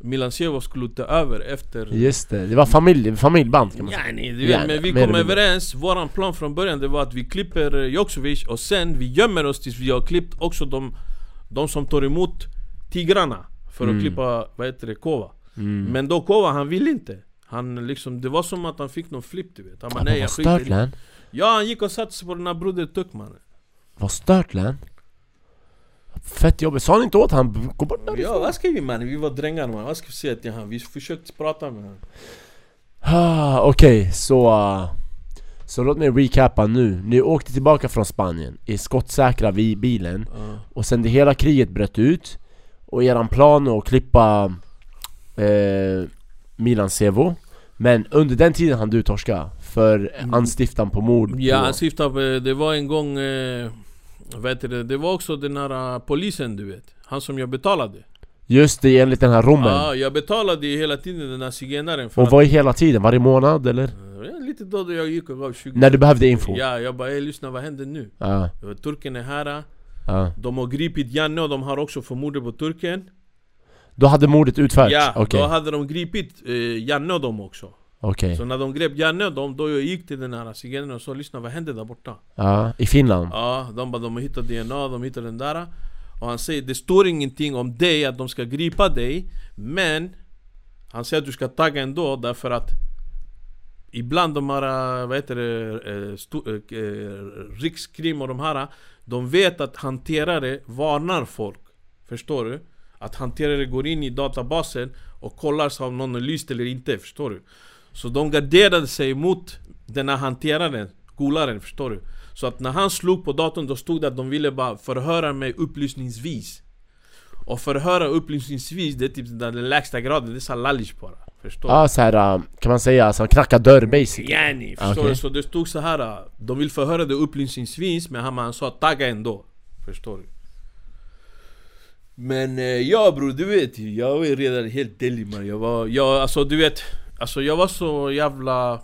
Milan Sevo skulle ta över efter Just det, det var familj, familjeband kan man säga Ja, nej, du Ja, vet, men vi kom överens, våran plan från början det var att vi klipper eh, Joksovic och sen vi gömmer oss tills vi har klippt också de, de som tar emot tigrarna För att Mm. klippa, vad heter det, Kova mm. Men då Kova, han ville inte. Han liksom, det var som att han fick någon flipp du vet. Han bara Han nej var jag skiter i det." län Ja han gick och satte sig på den här Broder Tuck mannen Vad stört län Fett jobbigt, sa ni inte åt han? Gå bort Ja därifrån? vad ska vi mannen, vi var drängar man, vad ska vi säga till han? Vi försökte prata med honom Ah, Okej, så... uh, Så låt mig recappa nu. Ni åkte tillbaka från Spanien, är skottsäkra vid bilen. Ja. Och sen det hela kriget bröt ut. Och eran plan att klippa eh, Milan Sevo Men under den tiden hann du torska För anstiftan på mord Mm. Ja på, han syftar på, det var en gång eh, vad heter det, var också den här eh, polisen du vet Han som jag betalade Just det, enligt den här rommen Ja, jag betalade hela tiden den här zigenaren Och vad är hela tiden? Varje månad eller? eh, Lite då då jag gick och gav 20 När du behövde info? Ja, jag bara ey lyssna vad händer nu? Ja, Turken är här Ja. De har gripit Janne och de har också för mordet på turken Då hade mordet utförts? Ja, Okej, då hade de gripit eh, Janne och dem också okej. Så när de grep Janne och dem, då jag gick till den här zigenaren och sa lyssna vad hände där borta? Ja, i Finland? Ja, de bara de har hittat DNA, de hittade den där Och han säger det står ingenting om dig, att de ska gripa dig Men Han säger att du ska tagga ändå därför att Ibland de här, eh, vad heter det, eh, sto, eh, eh, Rikskrim och de här De vet att hanterare varnar folk Förstår du? Att hanterare går in i databasen och kollar så om någon är lyst eller inte, förstår du? Så de garderade sig mot den här hanteraren, golaren, förstår du? Så att när han slog på datorn då stod det att de ville bara förhöra mig upplysningsvis Och förhöra upplysningsvis, det är typ den lägsta graden, det är såhär lallish bara Förstår du? Ja, så här, äh, kan man säga, alltså knacka dörr basic? Yani, förstår Okej. du? Så det stod så här. äh, De vill förhöra det upplysningsvis men han, han sa tagga ändå Förstår du? Men eh, ja bror, du vet ju, jag var redan helt deli man Jag var, jag, alltså du vet Alltså jag var så jävla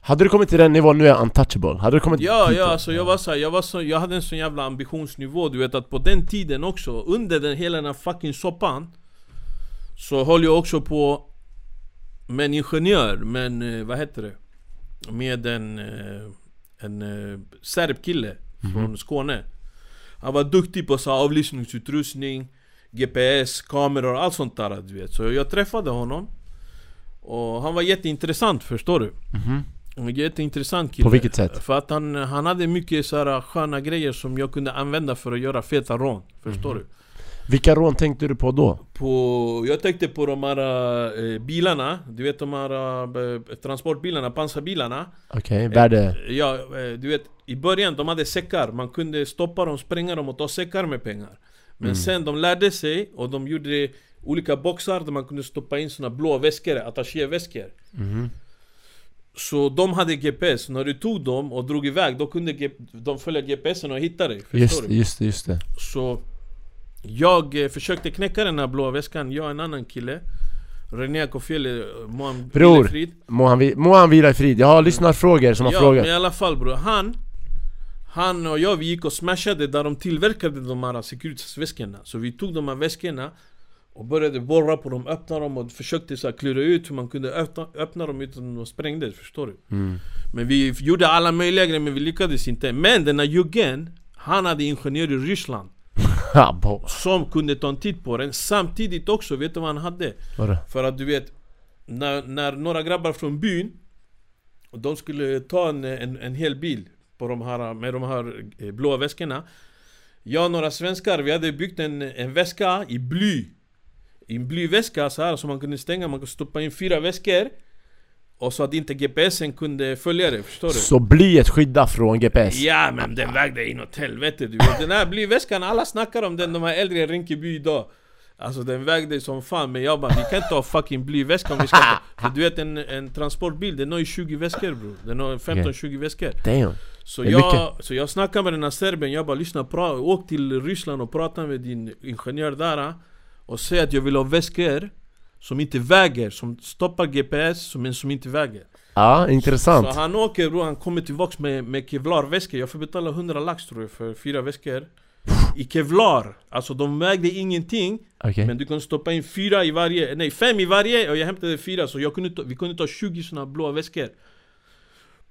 Hade du kommit till den nivån nu är jag untouchable? Hade du kommit Ja, ja alltså jag var så, jag var så, jag hade en sån jävla ambitionsnivå Du vet att på den tiden också, under den hela den här fucking soppan Så höll jag också på Med en ingenjör, men eh, vad heter det? Med en, eh, en eh, serbkille från Skåne Han var duktig på så avlyssningsutrustning GPS, kameror, allt sånt där du vet Så jag träffade honom Och han var jätteintressant förstår du Mhm. en Jätteintressant kille På vilket sätt? För att han, han hade mycket så här sköna grejer som jag kunde använda för att göra feta rån Förstår Mhm. du? Vilka rån tänkte du på då? På, jag tänkte på de här eh, bilarna. Du vet de här eh, transportbilarna, pansarbilarna. Okej, värde... Ja, eh, du vet i början de hade säckar. Man kunde stoppa dem, spränga dem och ta säckar med pengar. Men sen de lärde sig och de gjorde olika boxar där man kunde stoppa in såna blå väskor, attachéväskor. Mhm. Så de hade GPS, när du tog dem och drog iväg då kunde de följa GPSen och hitta dig. Förstår Just, du? just det, just det. Så jag eh, försökte knäcka den här blå väskan, jag och en annan kille René Kofiele, må han Bror, vila i frid. Må han, må han vila i frid? Jag har lyssnarfrågor som har Ja frågat men i alla fall bror, han Han och jag vi gick och smashade där de tillverkade de här Securitas-väskorna Så vi tog de här väskorna och började borra på dem, öppna dem och försökte så klura ut hur man kunde öppna, öppna dem utan att de sprängdes, förstår du? mm. Men vi gjorde alla möjliga grejer men vi lyckades inte Men den här juggen, han hade ingenjör i Ryssland. (laughs) Som kunde ta en titt på den. Samtidigt också, vet du vad han hade? Vadå? För att du vet När, när några grabbar från byn och De skulle ta en, en, en hel bil på de här, med de här eh, blåa väskorna. Jag och några svenskar, vi hade byggt en, en väska i bly. I en blyväska så här som man kunde stänga, man kunde stoppa in fyra väskor Och så att inte GPSen kunde följa det, förstår du? Så blyet skyddar från GPS? Ja men den vägde inåt helvete du vet. Den här blyväskan, alla snackar om den, de här äldre i Rinkeby idag Alltså den vägde som fan men jag bara vi kan inte ha fucking blyväska om vi ska För du vet en, en transportbil den har ju 20 väskor bror. Den har 15-20 väskor. Damn. Så jag, så jag snackade med den här serben, jag bara lyssna, pra, åk till Ryssland och prata med din ingenjör där Och säg att jag vill ha väskor som inte väger, som stoppar GPS men som inte väger. Ja, intressant. Så han åker bror, han kommer tillbaks med, med kevlarväskor. Jag får betala 100 lax tror jag för fyra väskor. I kevlar, alltså de vägde ingenting Okej. Men du kan stoppa in fyra i varje, nej fem i varje och jag hämtade fyra så jag kunde ta, vi kunde ta 20 såna blåa väskor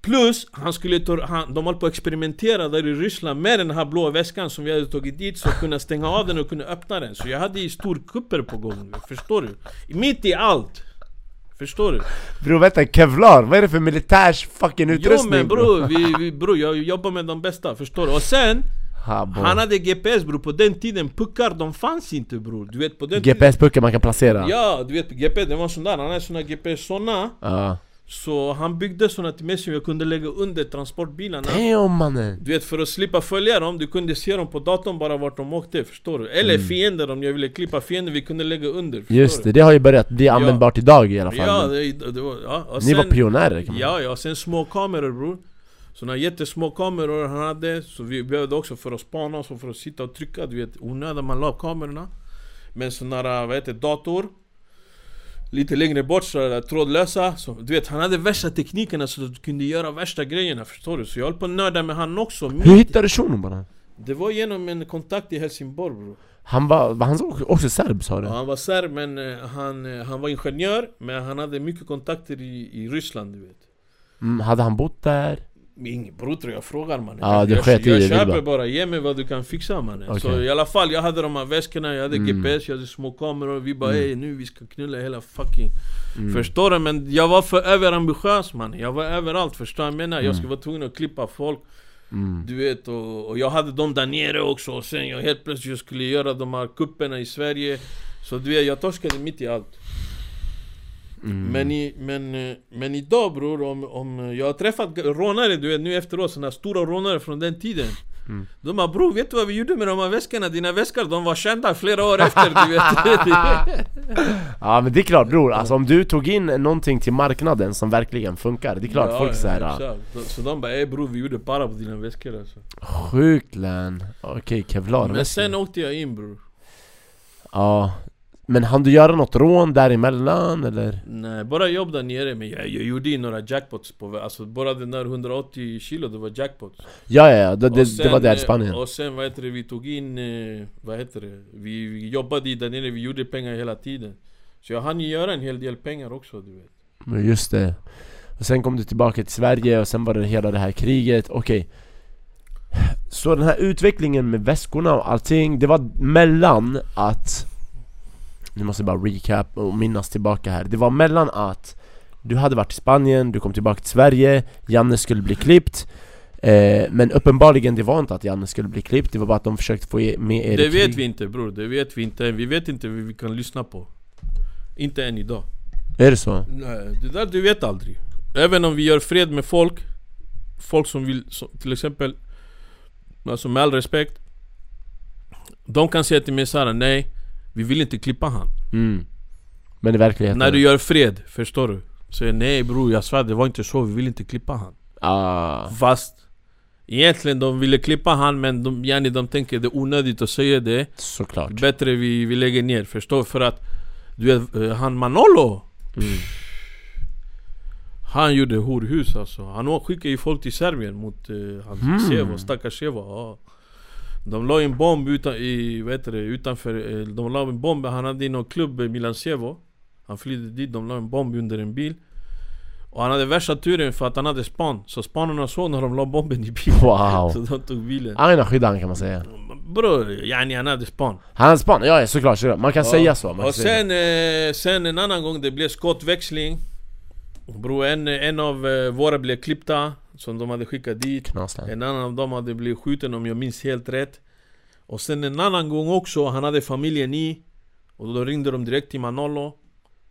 Plus, han skulle ta, han, de höll på att experimentera där i Ryssland med den här blåa väskan som vi hade tagit dit Så kunna stänga av den och kunna öppna den Så jag hade ju storkupper på gång, förstår du? Mitt i allt! Förstår du? Bror vänta, Kevlar, vad är det för militärs fucking Jo utrustning men bror, vi, vi, bro, jag jobbar med de bästa, förstår du? Och sen, Ha, han hade GPS bror, på den tiden puckar de fanns inte bror Du vet på den tiden GPS-puckar man kan placera? Ja, du vet GPS, det var sån där, han hade såna GPS såna Ja. Så han byggde såna till mig som jag kunde lägga under transportbilarna Damn mannen! Du vet för att slippa följa dem, du kunde se dem på datorn bara vart de åkte, förstår du? Eller fiender om jag ville klippa fiender, vi kunde lägga under, Mm. Just du? det, det har ju börjat bli användbart idag i alla fall Ja, det, det var, ja. Och Ni var sen- pionjärer kan man Ja, ja, sen små kameror bror Såna jättesmå kameror han hade, så vi behövde också för att spana och för att sitta och trycka, du vet onödigt man la kamerorna Men såna där, vad heter det, dator Lite längre bort så trådlösa, så, du vet han hade värsta teknikerna så att du kunde göra värsta grejerna förstår du? Så jag höll på att nörda med han också Hur hittade du shunon bara? Det var genom en kontakt i Helsingborg bro. Han var, var han också serb sa du? Ja, han var serb men eh, han, eh, han var ingenjör Men han hade mycket kontakter i, i Ryssland du vet Mm, hade han bott där? Ingen bror tror jag frågar mannen du Jag, jag, jag köper bara. ge mig vad du kan fixa mannen Okej. Så i alla fall, jag hade de här väskorna, jag hade Mm. GPS, jag hade små kameror Vi bara Mm. ey nu vi ska knulla hela fucking Mm. Förstår du? Men jag var för överambitiös man Jag var överallt, förstår du jag menar? Jag Mm. skulle vara tvungen att klippa folk Mm. Du vet, och, och jag hade dem där nere också och sen jag helt plötsligt skulle göra de här kupperna i Sverige Så du vet, jag torskade mitt i allt Mm. men, i, men, men idag bror, om, om jag har träffat rånare du vet nu efteråt, såna stora rånare från den tiden. Mm. De bara bror, vet du vad vi gjorde med de här väskorna? Dina väskor, de var kända flera år efter du vet. (laughs) Ja men det är klart bror, alltså om du tog in någonting till marknaden som verkligen funkar Det är klart Ja, folk ja, såhär ah, exakt. Så- Så de bara ey bror, vi gjorde para på dina väskor alltså. Sjukt län Okej, kevlar Men sen åkte jag in bror. Ja Men hann du göra något rån däremellan eller? Nej, bara jobb där nere men jag, jag gjorde ju några jackpots på Alltså bara den där 180 kilo, det var jackpots. Ja ja, ja det, det, det sen, var där i Spanien. Och sen vad heter det, vi tog in, eh, vad heter det? Vi, vi jobbade där nere, vi gjorde pengar hela tiden. Så jag hann ju göra en hel del pengar också du vet. Men just det. Och sen kom du tillbaka till Sverige och sen var det hela det här kriget, okej. Så den här utvecklingen med väskorna och allting, det var mellan att Nu måste jag bara recap och minnas tillbaka här. Det var mellan att Du hade varit i Spanien, du kom tillbaka till Sverige Janne skulle bli klippt. Eh, Men uppenbarligen det var inte att Janne skulle bli klippt Det var bara att de försökte få med er i Det vet vi inte bror, det vet vi inte. Vi vet inte vad vi kan lyssna på. Inte än idag. Är det så? Nej, det där du vet aldrig. Även om vi gör fred med folk Folk som vill, som, till exempel Alltså med all respekt De kan säga till mig såhär, nej Vi vill inte klippa han Mm Men i verkligheten? När du gör fred, förstår du? Säger nej bror, jag svär det var inte så, vi vill inte klippa han Ah, Fast Egentligen de ville klippa han men de, yani, de tänker det är onödigt att säga det såklart Bättre vi, vi lägger ner, förstår För att Du vet, eh, han Manolo mm. Han gjorde horhus alltså Han skickade ju folk till Serbien mot uh, hans Mm. Sevo, stackars Sevo ja. De la en bomb utan, i, vad heter det, utanför, eh, de la en bomb, han hade i någon klubb i Milan Sevo Han flydde dit, de la en bomb under en bil. Och han hade värsta turen för att han hade span. Så spanarna såg när de la bomben i bilen. Wow. (laughs) Så de tog bilen. Aina skyddan kan man säga. Bror, yani han hade span. Han hade span, ja ja, såklart, såklart, man kan Ja. säga så man Och sen, eh, sen en annan gång det blev skottväxling. Bror en, en av eh, våra blev klippta Som de hade skickat dit Knasland. En annan av dem hade blivit skjuten om jag minns helt rätt Och sen en annan gång också, han hade familjen i Och då ringde de direkt till Manolo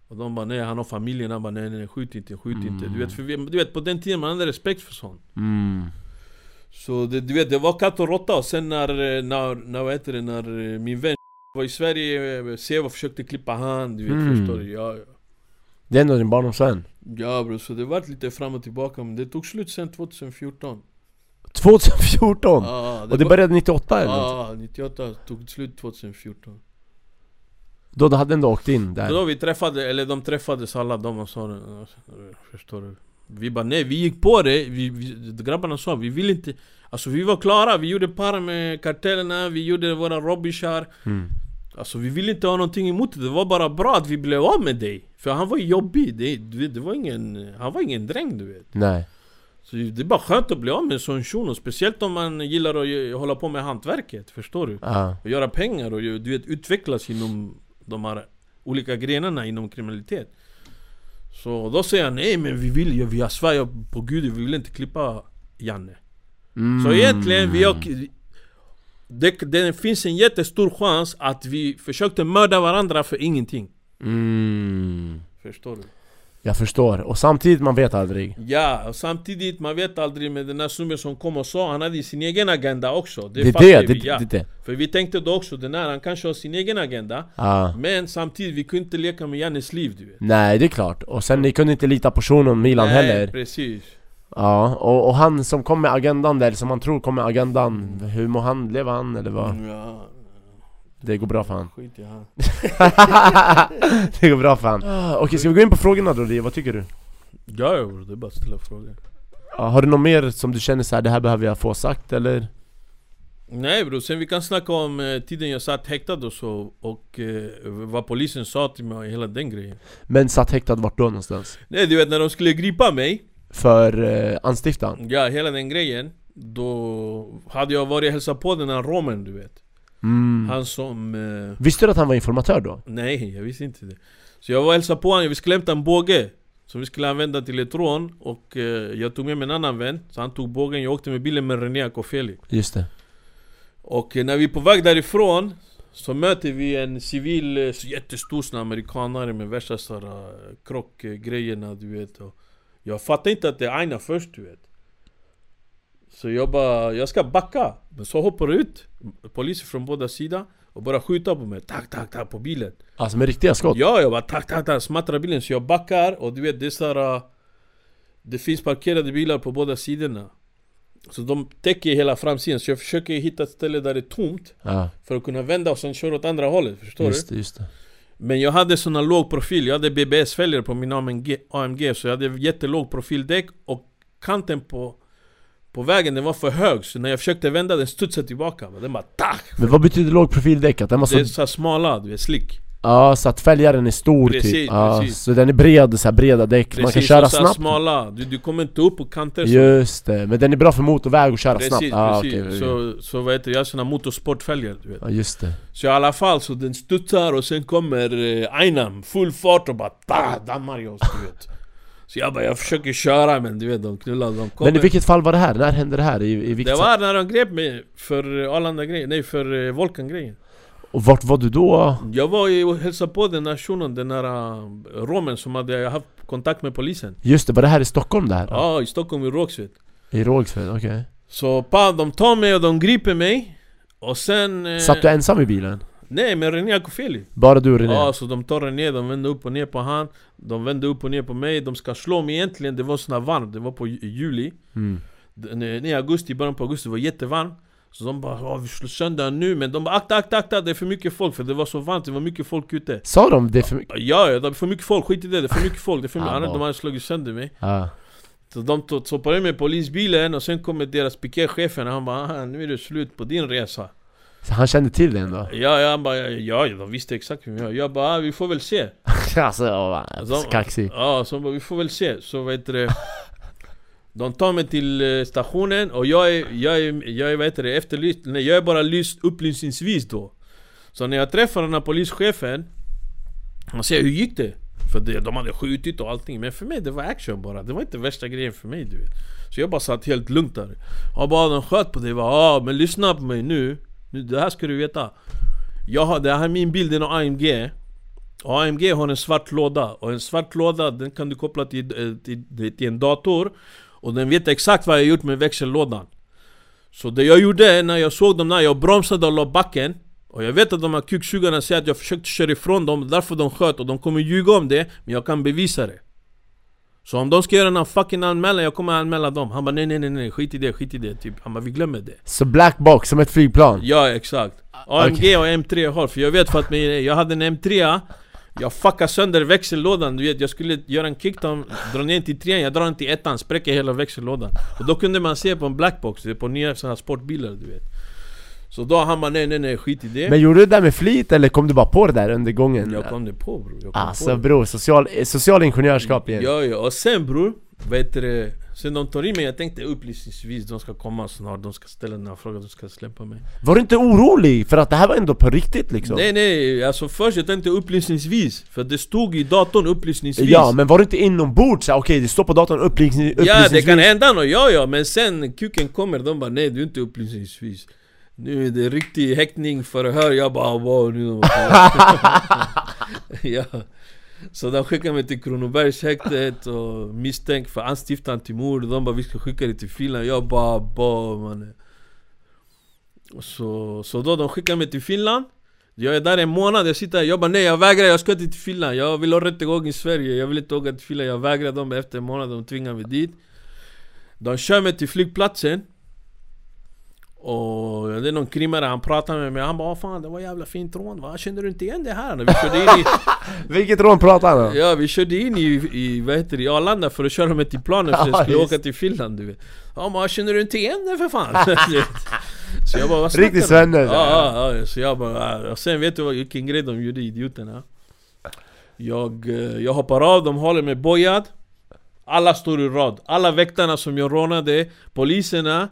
Och de bara nej han har familjen, han bara nej nej skjut inte, skjut inte Du vet, för vi, du vet på den tiden man hade respekt för sånt Mm. Så det, du vet, det var katt och råtta och sen när, när, när vad heter det, när min vän var i Sverige, eh, Seva försökte klippa han, du vet Mm. förstår du? Ja, ja. Det är ändå din barndomsvän ja bro, så det vart lite fram och tillbaka men det tog slut sen 2014 2014! Ja, och det var- började 98 eller? Ja, 98 tog slut 2014 Då du hade ändå åkt in där? Då vi träffade, eller de träffades alla de och sa det, Förstår du? Vi bara nej, vi gick på det, vi, vi, grabbarna sa vi vill inte Alltså vi var klara, vi gjorde par med kartellerna, vi gjorde våra robbishar Mm. Alltså vi ville inte ha någonting emot det, det var bara bra att vi blev av med dig. För han var jobbig, det, du vet, det var ingen, han var ingen dräng du vet. Nej. Så det är bara skönt att bli av med en sån shuno Speciellt om man gillar att hålla på med hantverket, förstår du? Ja. Och göra pengar och du vet, utvecklas inom de här olika grenarna inom kriminalitet. Så då säger han nej men vi vill ju, vi svär på gud, vi vill inte klippa Janne. Mm. Så egentligen, vi har, det, det finns en jättestor chans att vi försökte mörda varandra för ingenting. Mm. Förstår du? Jag förstår, och samtidigt man vet aldrig. Ja, och samtidigt, man vet aldrig med den här snubben som kom och sa, han hade sin egen agenda också. Det är fattar det, vi, det, ja. det, det. För vi tänkte då också, den här, han kanske har sin egen agenda. Ja. Men samtidigt, vi kunde inte leka med Jannes liv du vet. Nej det är klart, och sen ni kunde inte lita på shunon Milan Nej, heller. precis Ja, och, och han som kom med agendan där, som man tror kom med agendan Hur mår han? Lever han eller vad? Ja, Det går bra för han skit i han (laughs) Det går bra för han ah, Okej, ska vi gå in på frågorna då? Vad tycker du? Ja, det är bara att ställa frågor Ja, har du något mer som du känner så här, det här behöver jag få sagt eller? Nej bror, sen vi kan snacka om eh, tiden jag satt häktad och så Och eh, vad polisen sa till mig och hela den grejen Men satt häktad vart då någonstans? Nej du vet när de skulle gripa mig För eh, anstiftan? Ja, hela den grejen Då hade jag varit och hälsat på den här romen du vet. Mm. Han som... Eh, Visste du att han var informatör då? nej, jag visste inte det. Så jag var och hälsade på honom, vi skulle hämta en båge Som vi skulle använda till ett rån. Och eh, jag tog med mig en annan vän Så han tog bågen, jag åkte med bilen med René Akofeli. Just det. Och eh, när vi är på väg därifrån Så möter vi en civil, eh, jättestor amerikanare med värsta krockgrejerna du vet och Jag fattar inte att det är Aina först du vet. Så jag bara, jag ska backa. Men så hoppar ut poliser från båda sidor Och bara skjuter på mig, tack tack tack på bilen. Alltså med riktiga skott? Ja, jag bara tack tack tack, smattrar bilen. Så jag backar och du vet det är såhär Det finns parkerade bilar på båda sidorna. Så de täcker hela framsidan. Så jag försöker hitta ett ställe där det är tomt Ja, För att kunna vända och sen köra åt andra hållet, förstår just du? det, just det Men jag hade såna låg profil, jag hade BBS-fälgar på min AMG, AMG Så jag hade jättelåg profildäck och kanten på på vägen den var för hög, så när jag försökte vända den studsade tillbaka Den bara tack! Men vad betyder låg profildäck? Att den var Det är så... så smala, du vet, slick Ja, så att fälgaren är stor Precis, typ ja, precis. Så den är bred, så här breda däck, man kan köra snabbt. smala, du, du kommer inte upp på kanter Just det, men den är bra för motorväg och köra Precis, snabbt ah, precis. okej. Så, så vad heter det, jag har såna motorsportfälgar du vet. Ja just det. Så i alla fall, så den studsar och sen kommer eh, Ainam, full fart och bara ta, dammar jag oss du vet. Så jag bara, jag försöker köra men du vet de knullar, de kommer Men i vilket fall var det här? När hände det här? I, i vilket Det var när de grep mig för Arlanda-grejen, nej för eh, Volkan-grejen Och vart var du då? Jag var och hälsade på den här shunon, den här uh, romen som hade haft kontakt med polisen Just det, var det här i Stockholm det här? Ja, i Stockholm i Rågsved I Rågsved, okej Så pa, de tar mig och de griper mig Och sen... eh, Satt du ensam i bilen? Nej, med René Akofeli Bara du och René? Ja, så de tar René, de vänder upp och ner på han De vänder upp och ner på mig, de ska slå mig egentligen Det var sån här varmt, det var på ju- juli Mm. Den, eh, I augusti, början på augusti, det var jättevarmt Så de bara "Ja, vi slår sönder han nu Men de bara akta, akta, akta, det är för mycket folk För det var så varmt, det var mycket folk ute Sa de det för mycket? Ja, ja, det är för mycket folk, skit i det, det är för mycket folk det är för (laughs) mycket. Ah, Annars de hade slagit sönder mig Ja. Så de stoppade med polisbilen och sen kommer deras pikéchefen och han bara "Ah, nu är det slut på din resa Så han kände till det ändå? Ja, jag bara ja, ja, de visste exakt vem jag är Jag bara ah, vi får väl se (laughs) alltså, ja, kaxig Ja, så bara, vi får väl se. Så vad heter det? (laughs) De tar mig till eh, stationen och jag är, jag är, jag är vad heter det, efterlyst, nej jag är bara lyst upplysningsvis då. Så när jag träffar den här polischefen Han säger hur gick det? För det, de hade skjutit och allting Men för mig det var action bara, det var inte värsta grejen för mig du vet. Så jag bara satt helt lugnt där. Han bara de sköt på dig, va? ah, men lyssna på mig nu. Nu Det här ska du veta. Jag har, det här är min bild, den AMG och AMG har en svart låda. Och en svart låda den kan du koppla till, till, till, till en dator. Och den vet exakt vad jag gjort med växellådan. Så det jag gjorde när jag såg dem där, jag bromsade och la backen Och jag vet att de här kuksugarna säger att jag försökte köra ifrån dem, därför de sköt och de kommer ljuga om det Men jag kan bevisa det. Så om de ska göra en fucking anmälan, jag kommer anmäla dem. Han bara nej nej nej nej, skit i det, skit i det typ. Han bara vi glömmer det. Så black box, som ett flygplan? Ja exakt. AMG och M3 jag har, för jag vet för att jag hade en M3 Jag fuckade sönder växellådan, du vet jag skulle göra en kickdown, dra ner till trean, jag drar den till ettan, spräcker hela växellådan. Och då kunde man se på en blackbox, på nya såna här sportbilar du vet. Så då han bara nej nej nej skit i det. Men gjorde du det där med flit eller kom du bara på det där under gången? Jag kom det på bror, Alltså bror, social, social ingenjörskap igen. Ja ja, och sen bror, vad heter det? Sen de tar in mig, jag tänkte upplysningsvis, de ska komma snart, de ska ställa den här frågan, de ska släppa mig Var du inte orolig? För att det här var ändå på riktigt liksom? Nej nej, alltså först jag tänkte upplysningsvis För det stod i datorn upplysningsvis Ja, men var du inte inombords? Okej, det står på datorn upplysning, Ja upplysningsvis det kan hända något, ja ja men sen kuken kommer, de bara nej du är inte upplysningsvis Nu är det riktig häktning, förhör, jag bara wow nu (laughs) (laughs) Ja så de skickar mig till Kronobergshäktet och misstänkt för anstiftan till mord. De bara vi ska skicka dig till Finland, jag bara ba mannen så, så då de skickar mig till Finland. Jag är där en månad, jag sitter här, jag bara nej jag vägrar, jag ska inte till Finland. Jag vill ha rättegång i Sverige, jag vill inte åka till Finland. Jag vägrar. Dem efter en månad, de tvingar mig dit. De kör mig till flygplatsen och det är någon krimmare, han pratar med mig, han bara 'Vad fan det var jävla fint rån va? Känner du inte igen det här?' Vi körde in i, (laughs) Vilket rån pratar han om? Ja vi körde in i, i vad heter det, Arlanda för att köra mig till planet för jag Ja, skulle åka till Finland du vet Han bara 'Känner du inte igen det för fan?' (laughs) (laughs) Så jag bara, vad Riktig snackar du? svenne, Ja, ja, ja, så jag bara, och sen vet du vad, vilken grej de gjorde idioterna? Jag, eh, jag hoppar av, de håller mig bojad Alla står i rad, alla väktarna som jag rånade, poliserna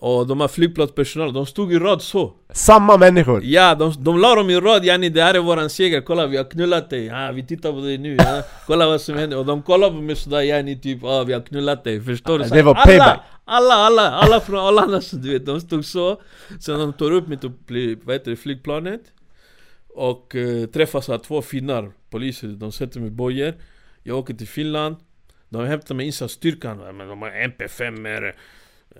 och de här flygplatspersonal, de stod i rad så. Samma människor! Ja, de, de la dem i rad, yani det här är våran seger, kolla vi har knullat dig, ja, vi tittar på dig nu, ja. kolla vad som händer. Och de kollar på mig sådär yani typ, ja vi har knullat dig, förstår du? Det var alla, payback. alla, alla, alla från Arlanda, du vet, de stod så. Sen de tar upp mig till vad heter det, flygplanet. Och eh, träffar så här två finnar, poliser, de sätter mig i bojor Jag åker till Finland. De hämtar mig insatsstyrkan, men de har MP5 er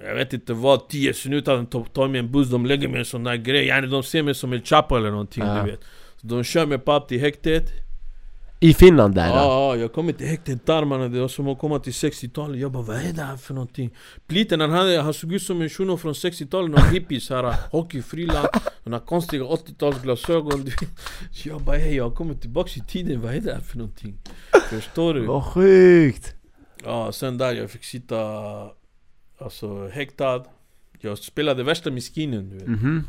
jag vet inte vad, 10 minuter, de tar- tar mig en buss, de lägger mig i en sån där grej yani de ser mig som en chappa eller någonting Ja. du vet så De kör mig på upp till häktet I Finland där Ja, ja, jag kommer till häktet, tarmarna, det var som att komma till 60-talet Jag bara vad är det här för någonting? Pliten han hade, han såg ut som en shuno från 60-talet, någon hippies här Hockeyfrilla, såna konstiga 80-talsglasögon du vet. Så jag bara hej, jag har kommit tillbaks i tiden, vad är det här för någonting? Förstår du? Vad sjukt! Ja, sen där jag fick sitta Alltså häktad. Jag spelade värsta miskinen du vet. Mhm.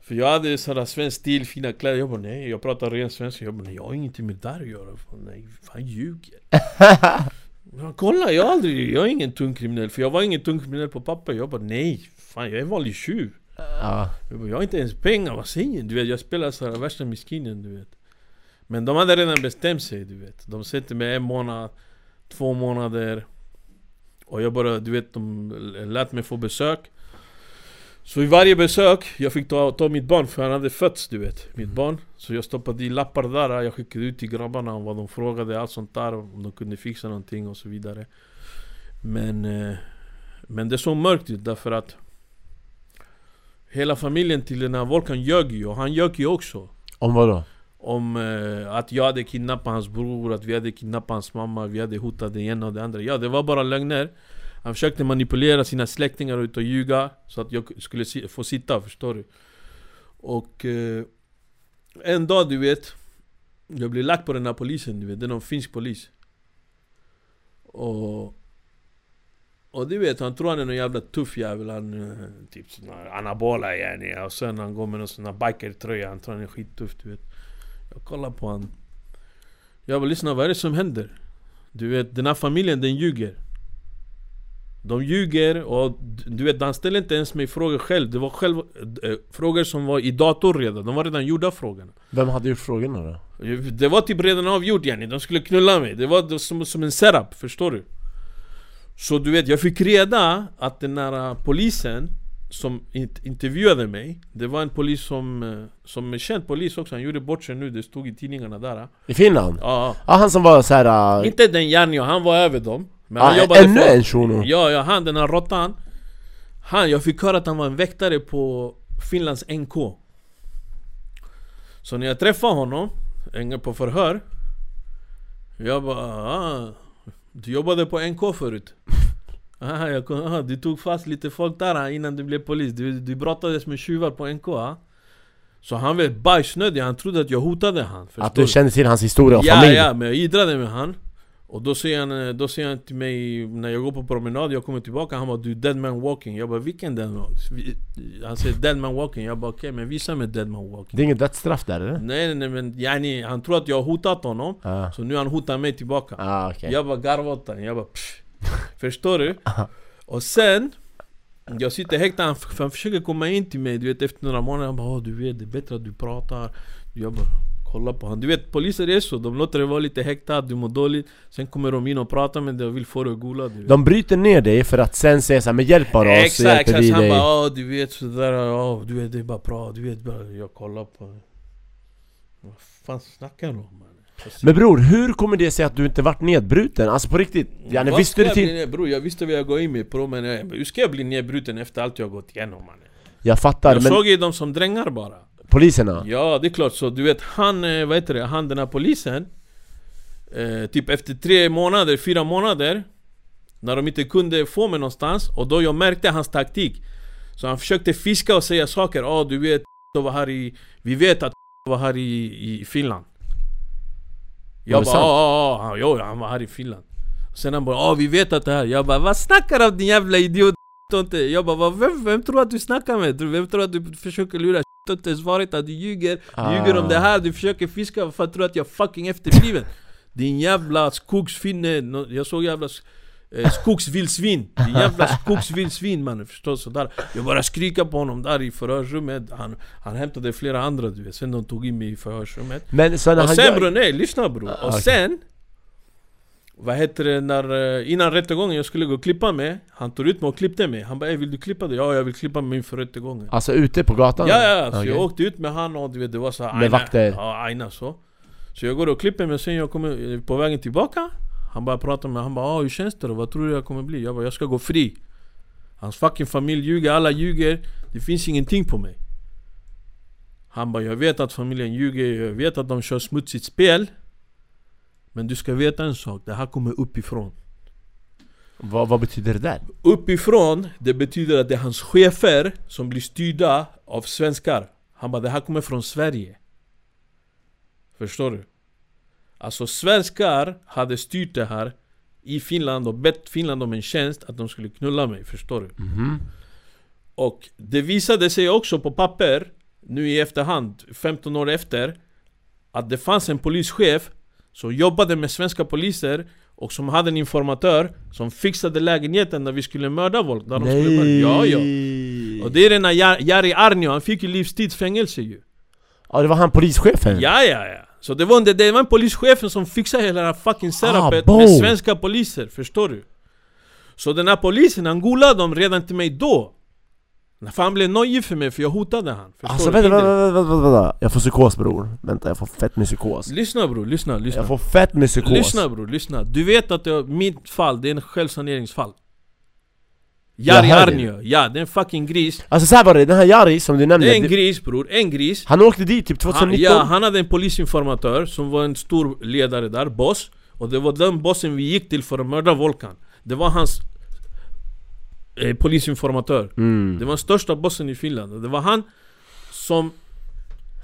För jag hade sådär svensk stil, fina kläder. Jag bara nej, jag pratar ren svenska. Jag bara nej, jag har ingenting med det där att göra. Fan, Nej, fan ljuger. (laughs) Ja, Kolla, jag aldrig, jag är ingen tung kriminell. För jag var ingen tung kriminell på papper. Jag bara nej, fan jag är en vanlig tjuv. Ja. jag, bara, jag har inte ens pengar, vad säger du? vet, jag spelar sådär värsta miskinen du vet. Men de hade redan bestämt sig du vet. De sätter mig en månad, två månader Och jag bara, du vet, de lät mig få besök. Så i varje besök, jag fick ta, ta mitt barn för han hade fötts du vet Mitt barn. Så jag stoppade i lappar där, jag skickade ut till grabbarna om vad de frågade, allt sånt där Om de kunde fixa någonting och så vidare. Men eh, Men det såg mörkt ut därför att Hela familjen till den här Volkan ljög ju och han ljög ju också. Om vad då? Om eh, att jag hade kidnappat hans bror, att vi hade kidnappat hans mamma, vi hade hotat det ena och det andra. Ja det var bara lögner. Han försökte manipulera sina släktingar ut och ljuga Så att jag skulle si- få sitta, förstår du? Och eh, en dag du vet Jag blev lagt på den här polisen du vet, det är någon finsk polis. Och och du vet, han tror han är någon jävla tuff jävel Han eh, typ sån här anabola yani Och sen han går med någon sån här bikertröja Han tror han är skittuff du vet. Jag kollar på han. Jag bara lyssna, vad är det som händer? Du vet, den här familjen den ljuger. De ljuger och du vet, han ställer inte ens mig frågor själv. Det var själv, äh, frågor som var i dator redan. De var redan gjorda frågorna. Vem hade gjort frågorna då? det var typ redan avgjort yani, de skulle knulla mig. Det var som, som en setup, förstår du? Så du vet, jag fick reda att den här uh, polisen Som int- intervjuade mig Det var en polis som, uh, som är känd polis också Han gjorde bort sig nu, det stod i tidningarna där uh. I Finland? Ja, Ja han som var såhär... Uh, inte den Janjo, han var över dem Men ah, han jobbade ännu för- en shuno? Ja, ja, han den här råttan Han, jag fick höra att han var en väktare på Finlands NK Så när jag träffade honom, en gång på förhör Jag bara ah, Du jobbade på NK förut? Ah, jag, kom- ah, du tog fast lite folk där ah, innan du blev polis Du, du brottades med tjuvar på NK ah. Så han var bajsnödig, han trodde att jag hotade han förstår Att du kände till hans historia och Ja, familj? ja, men jag iddrade med han Och då säger, han, eh, då säger han till mig när jag går på promenad, jag kommer tillbaka Han bara du dead man walking Jag bara vilken dead man? Han säger dead man walking Jag bara okej men visa mig dead man walking Det är inget dödsstraff där eller? Nej nej nej men yani, han tror att jag har hotat honom Ja. Så nu han hotar mig tillbaka Ah, okej. Jag bara garvar åt honom, jag bara pff. Förstår du? Och sen Jag sitter häktad, han, han försöker komma in till mig du vet efter några månader Han bara du vet det är bättre att du pratar Jag bara Kolla på honom Du vet poliser är så, de låter dig vara lite häktad, du mår dåligt Sen kommer de in och pratar med dig och vill få dig att gola du vet. De bryter ner dig för att sen säga såhär, med hjälp av oss Exakt, hjälper exakt. vi han dig bara Åh, du vet sådär, du vet det är bara bra, du vet bara Jag kollar på Vad fan snackar du om Men bror, hur kommer det sig att du inte vart nedbruten? Alltså på riktigt, yani, Vad visste du bli till... ner- Bror jag visste vad jag går in med på men hur ska jag bli nedbruten efter allt jag har gått igenom mannen? Jag fattar, Jag men såg ju dem som drängar bara. Poliserna? Ja det är klart, så du vet han, eh, vad heter det, han den här polisen eh, Typ efter tre månader, fyra månader När de inte kunde få mig någonstans och då jag märkte hans taktik. Så han försökte fiska och säga saker, ja du vet (laughs) var här i, Vi vet att (laughs) var här i, i Finland Jag bara ja, jo han var här i Finland. Sen han bara ja vi vet att det här. Jag bara vad snackar du om din jävla idiot? inte. Jag bara "Vad- vem, vem tror att du snackar med? Vem tror att du försöker lura? Inte ens varit att du ljuger. Du ljuger om det här, du försöker fiska, varför tror du att jag fucking efterbliven? Din jävla skogsfinne, jag såg jävla eh, skogsvildsvin Din jävla skogsvildsvin mannen, förstår du? Sådär Jag bara skrika på honom där i förhörsrummet Han, han hämtade flera andra du vet, sen de tog in mig i förhörsrummet Men så när och han sen gör- bror, nej lyssna bror. Ah, Och okej. sen Vad heter det när, eh, innan rättegången jag skulle gå och klippa mig Han tog ut mig och klippte mig Han bara "Ey, vill du klippa dig? Ja jag vill klippa mig inför rättegången Alltså ute på gatan? Ja ja, så Okej. jag åkte ut med han och du vet det var så här, Med aina- vakter? Ja aina så Så jag går och klipper mig sen jag kommer eh, på vägen tillbaka Han bara pratar med han bara ah, hur känns det då? Vad tror du jag kommer bli? Jag bara jag ska gå fri Hans fucking familj ljuger, alla ljuger Det finns ingenting på mig Han bara jag vet att familjen ljuger, jag vet att de kör smutsigt spel Men du ska veta en sak, det här kommer uppifrån Vad, vad betyder det där? Uppifrån, det betyder att det är hans chefer som blir styrda av svenskar Han bara det här kommer från Sverige Förstår du? Alltså svenskar hade styrt det här i Finland och bett Finland om en tjänst att de skulle knulla mig, förstår du? Mhm. Och det visade sig också på papper Nu i efterhand, 15 år efter Att det fanns en polischef Som jobbade med svenska poliser Och som hade en informatör Som fixade lägenheten när vi skulle mörda folk där de skulle mörda. Ja, ja. Och det är den här Jar- Jari Arnio, han fick ju livstidsfängelse ju Ja det var han polischefen? Ja ja ja Så det var, en- det var en polischefen som fixade hela det här fucking serapet bo. med svenska poliser, förstår du? Så den här polisen, han golade dem redan till mig då. För han blev nojig för mig för jag hotade han förstår Alltså vänta, vänta, vänta, vänta, Jag får psykos bror. Vänta jag får fett med psykos. Lyssna bror, lyssna, lyssna. Jag får fett med psykos. Lyssna bror, lyssna. Du vet att det, mitt fall, det är en självsaneringsfall Jari Jag hör det. Arnio, ja det är en fucking gris. Alltså så här var det, den här Jari som du nämnde Det är en gris bror, en gris. Han åkte dit typ Han, 2019 ja, han hade en polisinformatör som var en stor ledare där, boss. Och det var den bossen vi gick till för att mörda Volkan. Det var hans eh, polisinformatör. Mm. Det var den största bossen i Finland. Och det var han som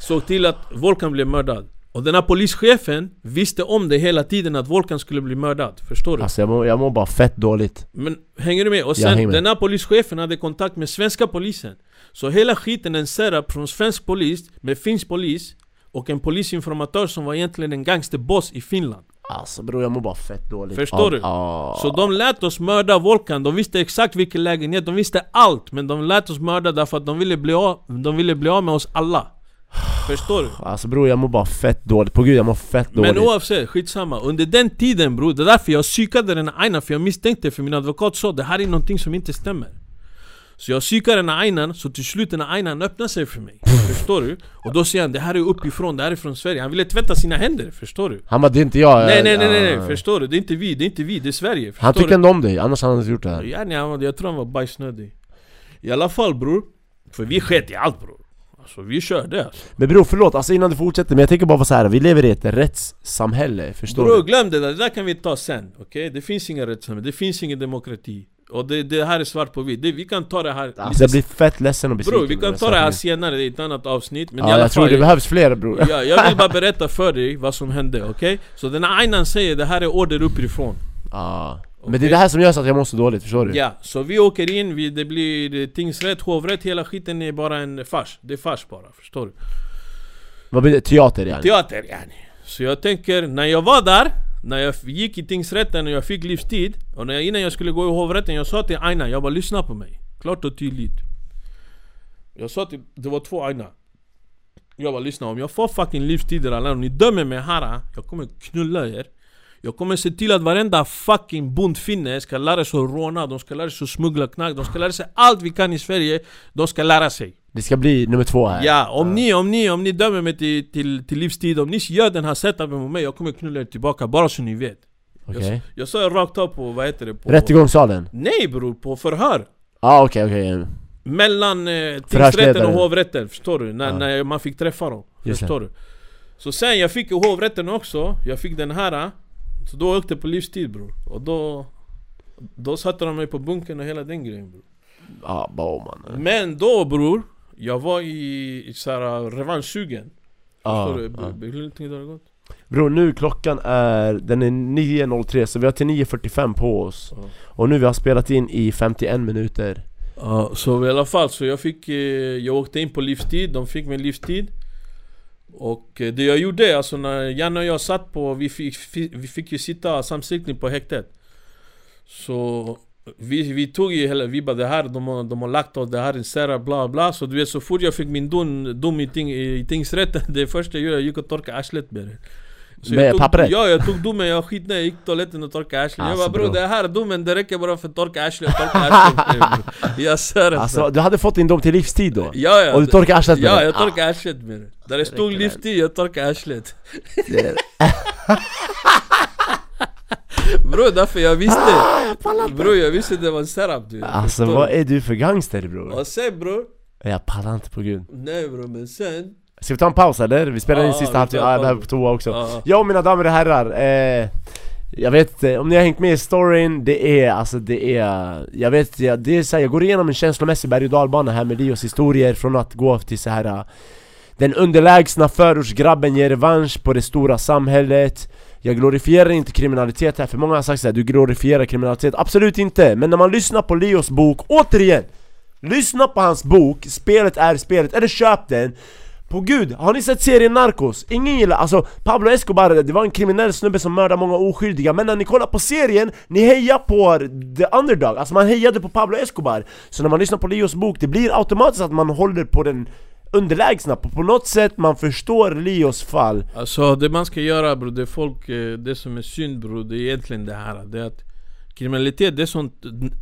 såg till att Volkan blev mördad Och den här polischefen visste om det hela tiden att Volkan skulle bli mördad. Förstår du? Alltså jag mår, jag mår bara fett dåligt. Men hänger du med? Och sen den här polischefen hade kontakt med svenska polisen. Så hela skiten en setup från svensk polis med finsk polis Och en polisinformatör som var egentligen en gangsterboss i Finland. Alltså bror jag mår bara fett dåligt. Förstår Ja, du? ja. Så de lät oss mörda Volkan, de visste exakt vilken lägenhet, de visste allt. Men de lät oss mörda därför att de ville bli av, de ville bli av med oss alla Förstår du? Alltså bror jag mår bara fett dåligt, på gud jag mår fett dåligt Men oavsett, skitsamma. Under den tiden bror, det är därför jag psykade den här Ainan för jag misstänkte för min advokat sa det här är någonting som inte stämmer. Så jag psykade den här Ainan, så till slut den här Ainan öppnade sig för mig. Förstår du? Och då säger han det här är uppifrån, det här är från Sverige. Han ville tvätta sina händer, förstår du? Han bara det är inte jag Nej nej nej nej, nej. förstår du? Det är inte vi, det är inte vi, det är Sverige. Han tyckte ändå om dig, annars hade han inte gjort det här Ja, nej, han- jag tror han var bajsnödig. I alla fall bror, för vi sket i allt bror. Alltså vi körde alltså. Men bror förlåt, alltså innan du fortsätter, men jag tänker bara så här. vi lever i ett rättssamhälle, förstår Bror du? glöm det där, det där kan vi ta sen, okej? Det finns ingen rättssamhälle, det finns ingen demokrati Och det, det här är svart på vitt, vi kan ta det här Alltså jag blir fett ledsen och besviken Bror vi kan ta det här senare i ett annat avsnitt Men i Ja alla jag tror det behövs fler bror ja, jag vill bara berätta för dig vad som hände, okej? Så den här Ainan säger det här är order uppifrån Ja. Men det är det här som gör så att jag mår så dåligt, förstår du? Ja, så vi åker in, vi, det blir tingsrätt, hovrätt, hela skiten är bara en fars Det är fars bara, förstår du? Vad blir det? Teater yani? Teater yani Så jag tänker, när jag var där När jag gick i tingsrätten och jag fick livstid Och när jag, innan jag skulle gå i hovrätten, jag sa till Aina, jag bara lyssna på mig Klart och tydligt Jag sa till, det var två Aina Jag bara lyssna, om jag får fucking livstider alla om ni dömer mig här Jag kommer knulla er jag kommer se till att varenda fucking bondfinne ska lära sig att råna, de ska lära sig att smuggla knark, de ska lära sig allt vi kan i Sverige De ska lära sig Det ska bli nummer två här Ja, om ni, om ni, om ni dömer mig till, till, till livstid, om ni gör den här setupen mot mig, jag kommer knulla er tillbaka, bara så ni vet Okej jag, jag sa rakt upp på, vad heter det? På, Rättegångssalen? Nej bror, på förhör Ja okej okej Mellan eh, tingsrätten och hovrätten, förstår du? När, Ja. när man fick träffa dem, förstår du? Så sen jag fick i hovrätten också, jag fick den här Så då åkte jag på livstid bror Och då Då satte de mig på bunkern och hela den grejen bror bara man Men då bror Jag var i, i såhär revanschsugen Förstår du? ja. B- Hur lång tid har det gått? Bror nu klockan är, den är 9.03 så vi har till 9.45 på oss Ja. Och nu vi har spelat in i 51 minuter Ja, så i alla fall, så jag fick, eh, jag åkte in på livstid, de fick mig livstid och eh, det jag gjorde, alltså när Janne och jag satt på, vi fick, vi fick ju sitta samsittning på häktet. Så vi, vi tog ju hela, vi bara det här, de har, de har lagt oss, det här är Sera, bla bla. Så du vet så fort jag fick min dom, dom i, ting, i tingsrätten (laughs) Det första jag gjorde, jag gick och torkade arslet med det så Med jag pappret? Ja, jag tog domen, jag skit ner, jag gick toaletten och torkade arslet Jag Alltså, bara bror bro. det här är domen, det räcker bara för att torka arslet, jag torkar arslet. (laughs) Jag svär Alltså du hade fått din dom till livstid då? Ja, ja. Och du torkade arslet med Ja, jag torkade arslet med det. Där det stod livstid, jag torkade arslet. (laughs) Bror, därför jag visste. Ah, Bror, jag visste det var en setup du. Alltså vad är du för gangster bror? Och sen bror. Jag pallar inte på gud Nej bror, men sen. Ska vi ta en paus eller? Vi spelar in Ja, sista halvtimmen, jag behöver på toa också Ja. Ja mina damer och herrar, eh, jag vet inte, om ni har hängt med i storyn, det är alltså det är Jag vet, jag, det är så här, jag går igenom en känslomässig berg och dalbana här med Leos historier från att gå till så här eh, Den underlägsna förortsgrabben ger revansch på det stora samhället Jag glorifierar inte kriminalitet här, för många har sagt såhär, du glorifierar kriminalitet Absolut inte, men när man lyssnar på Leos bok, återigen! Lyssna på hans bok, spelet är spelet, eller köp den på gud, har ni sett serien Narcos? Ingen gillar, alltså Pablo Escobar, det var en kriminell snubbe som mördade många oskyldiga Men när ni kollar på serien, ni hejar på the underdog Alltså man hejade på Pablo Escobar Så när man lyssnar på Leos bok, det blir automatiskt att man håller på den underlägsna På, på något sätt man förstår Leos fall Alltså det man ska göra bror, det folk, eh, det som är synd bror, det är egentligen det här. Det är att kriminalitet, det är sånt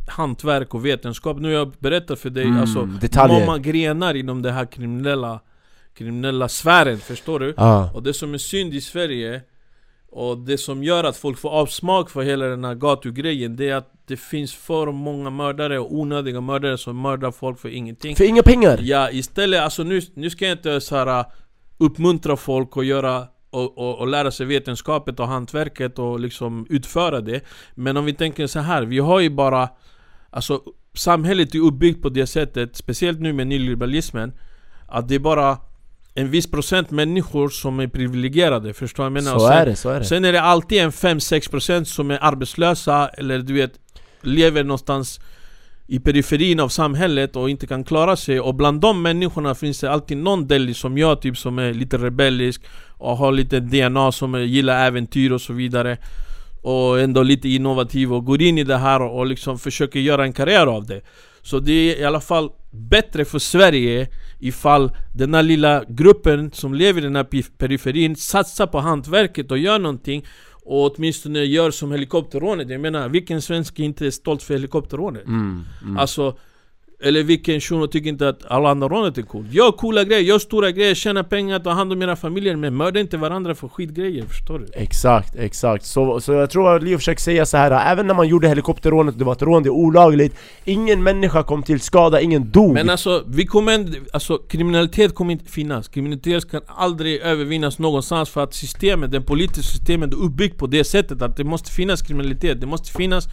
hantverk och vetenskap. Nu jag berättat för dig, Mm, alltså detaljer. många grenar inom det här kriminella, kriminella sfären, förstår du? Ja, Och det som är synd i Sverige Och det som gör att folk får avsmak för hela den här gatugrejen Det är att det finns för många mördare och onödiga mördare som mördar folk för ingenting för inga pengar! Ja istället, alltså nu, nu ska jag inte så här uh, uppmuntra folk att göra och, och, och lära sig vetenskapet och hantverket och liksom utföra det Men om vi tänker så här, vi har ju bara Alltså samhället är uppbyggt på det sättet, speciellt nu med nyliberalismen Att det är bara en viss procent människor som är privilegierade, förstår du vad jag menar? Så sen- är det, så är det. Sen är det alltid en 5-6% som är arbetslösa eller du vet Lever någonstans i periferin av samhället och inte kan klara sig. Och bland de människorna finns det alltid någon del som jag typ som är lite rebellisk Och har lite DNA som är, gillar äventyr och så vidare Och ändå lite innovativ och går in i det här och liksom försöker göra en karriär av det Så det är i alla fall bättre för Sverige ifall den här lilla gruppen som lever i den här periferin satsar på hantverket och gör någonting och åtminstone gör som helikopterrånet. Jag menar, vilken svensk är inte stolt för helikopterrånet? mm, mm. Alltså, eller vilken shuno tycker inte att alla andra rånet är coolt? Gör coola grejer, gör stora grejer, tjäna pengar, ta hand om era familjer Men mörda inte varandra för skitgrejer, förstår du? Exakt, exakt. Så, så jag tror att Leo försöker säga så här. även när man gjorde helikopterrånet, det var ett rån, det är olagligt Ingen människa kom till skada, ingen dog Men alltså, vi kommer alltså kriminalitet kommer inte finnas Kriminalitet kan aldrig övervinnas någonstans för att systemet, det politiska systemet är uppbyggt på det sättet att det måste finnas kriminalitet Det måste finnas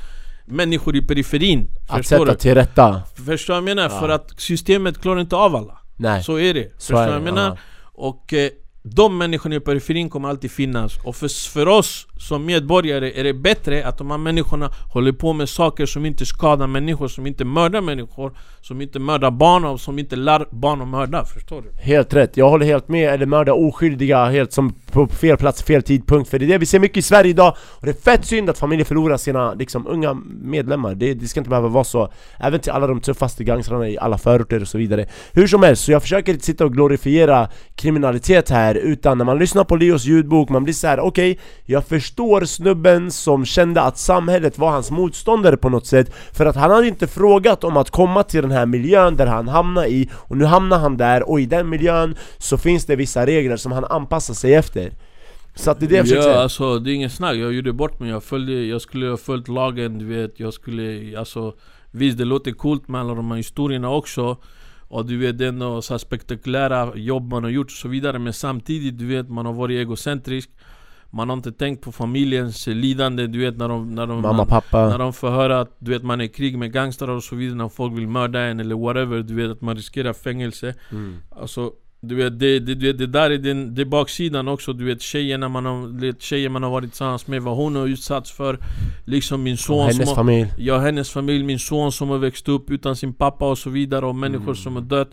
människor i periferin Att Förstår sätta du? till rätta Förstår jag menar? Ja. För att systemet klarar inte av alla Nej, Så är det, Så förstår är det, jag menar? ja. Och eh, de människorna i periferin kommer alltid finnas Och för, för oss som medborgare är det bättre att de här människorna håller på med saker som inte skadar människor Som inte mördar människor Som inte mördar barn och som inte lär barn att mörda, förstår du? Helt rätt, jag håller helt med, eller mörda oskyldiga helt som på fel plats, fel tidpunkt. För det är det vi ser mycket i Sverige idag. Och det är fett synd att familjer förlorar sina liksom, unga medlemmar. Det, det ska inte behöva vara så. Även till alla de tuffaste gangstrarna i alla förorter och så vidare. Hur som helst, så jag försöker inte sitta och glorifiera kriminalitet här. Utan när man lyssnar på Leos ljudbok, man blir så här: okej Jag förstår snubben som kände att samhället var hans motståndare på något sätt För att han hade inte frågat om att komma till den här miljön där han hamnar i Och nu hamnar han där, och i den miljön så finns det vissa regler som han anpassar sig efter. Så att det är det jag försöker Ja säga. alltså det är ingen snack, jag gjorde bort mig, jag följde, jag skulle ha följt lagen du vet. Jag skulle, alltså Visst det låter coolt med alla de här historierna också. Och du vet den och så spektakulära jobb man har gjort och så vidare. Men samtidigt du vet man har varit egocentrisk Man har inte tänkt på familjens lidande du vet när de, när de Mamma, när pappa de får höra att du vet man är i krig med gangstrar och så vidare När folk vill mörda en eller whatever Du vet att man riskerar fängelse mm. Alltså Du vet, det, det, det, det där är den, det är baksidan också, du vet tjejerna man har, tjejer man har varit tillsammans med, vad hon har utsatts för Liksom min son Hennes som familj har, Ja, hennes familj, min son som har växt upp utan sin pappa och så vidare och människor Mm. som har dött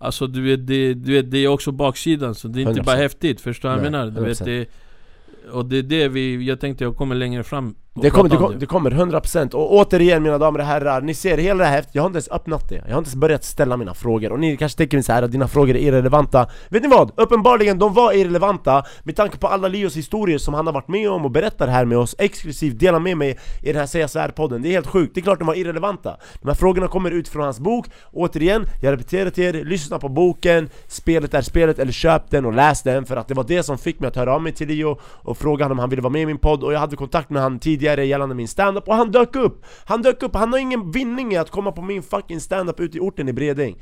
Alltså du vet, det, du vet, det är också baksidan, så det är inte 100%. bara häftigt, förstår du vad jag menar? Du vet, 100%. det, och det är det vi, jag tänkte jag kommer längre fram. Det kommer, det, prata om kommer, det kommer 100% och återigen mina damer och herrar, ni ser hela det här häftet, jag har inte ens öppnat det. Jag har inte ens börjat ställa mina frågor. Och ni kanske tänker så här att dina frågor är irrelevanta. Vet ni vad? Uppenbarligen, de var irrelevanta med tanke på alla Leos historier som han har varit med om och berättar här med oss exklusivt, delar med mig i den här Säga så här podden Det är helt sjukt, det är klart de var irrelevanta. De här frågorna kommer ut från hans bok. Återigen, jag repeterar till er, lyssna på boken. Spelet är spelet, eller köp den och läs den För att det var det som fick mig att höra av mig till Leo och fråga honom om han ville vara med i min podd. Och jag hade kontakt med han tidigare gällande min standup och han dök upp! Han dök upp, han har ingen vinning i att komma på min fucking standup ute i orten i Bredäng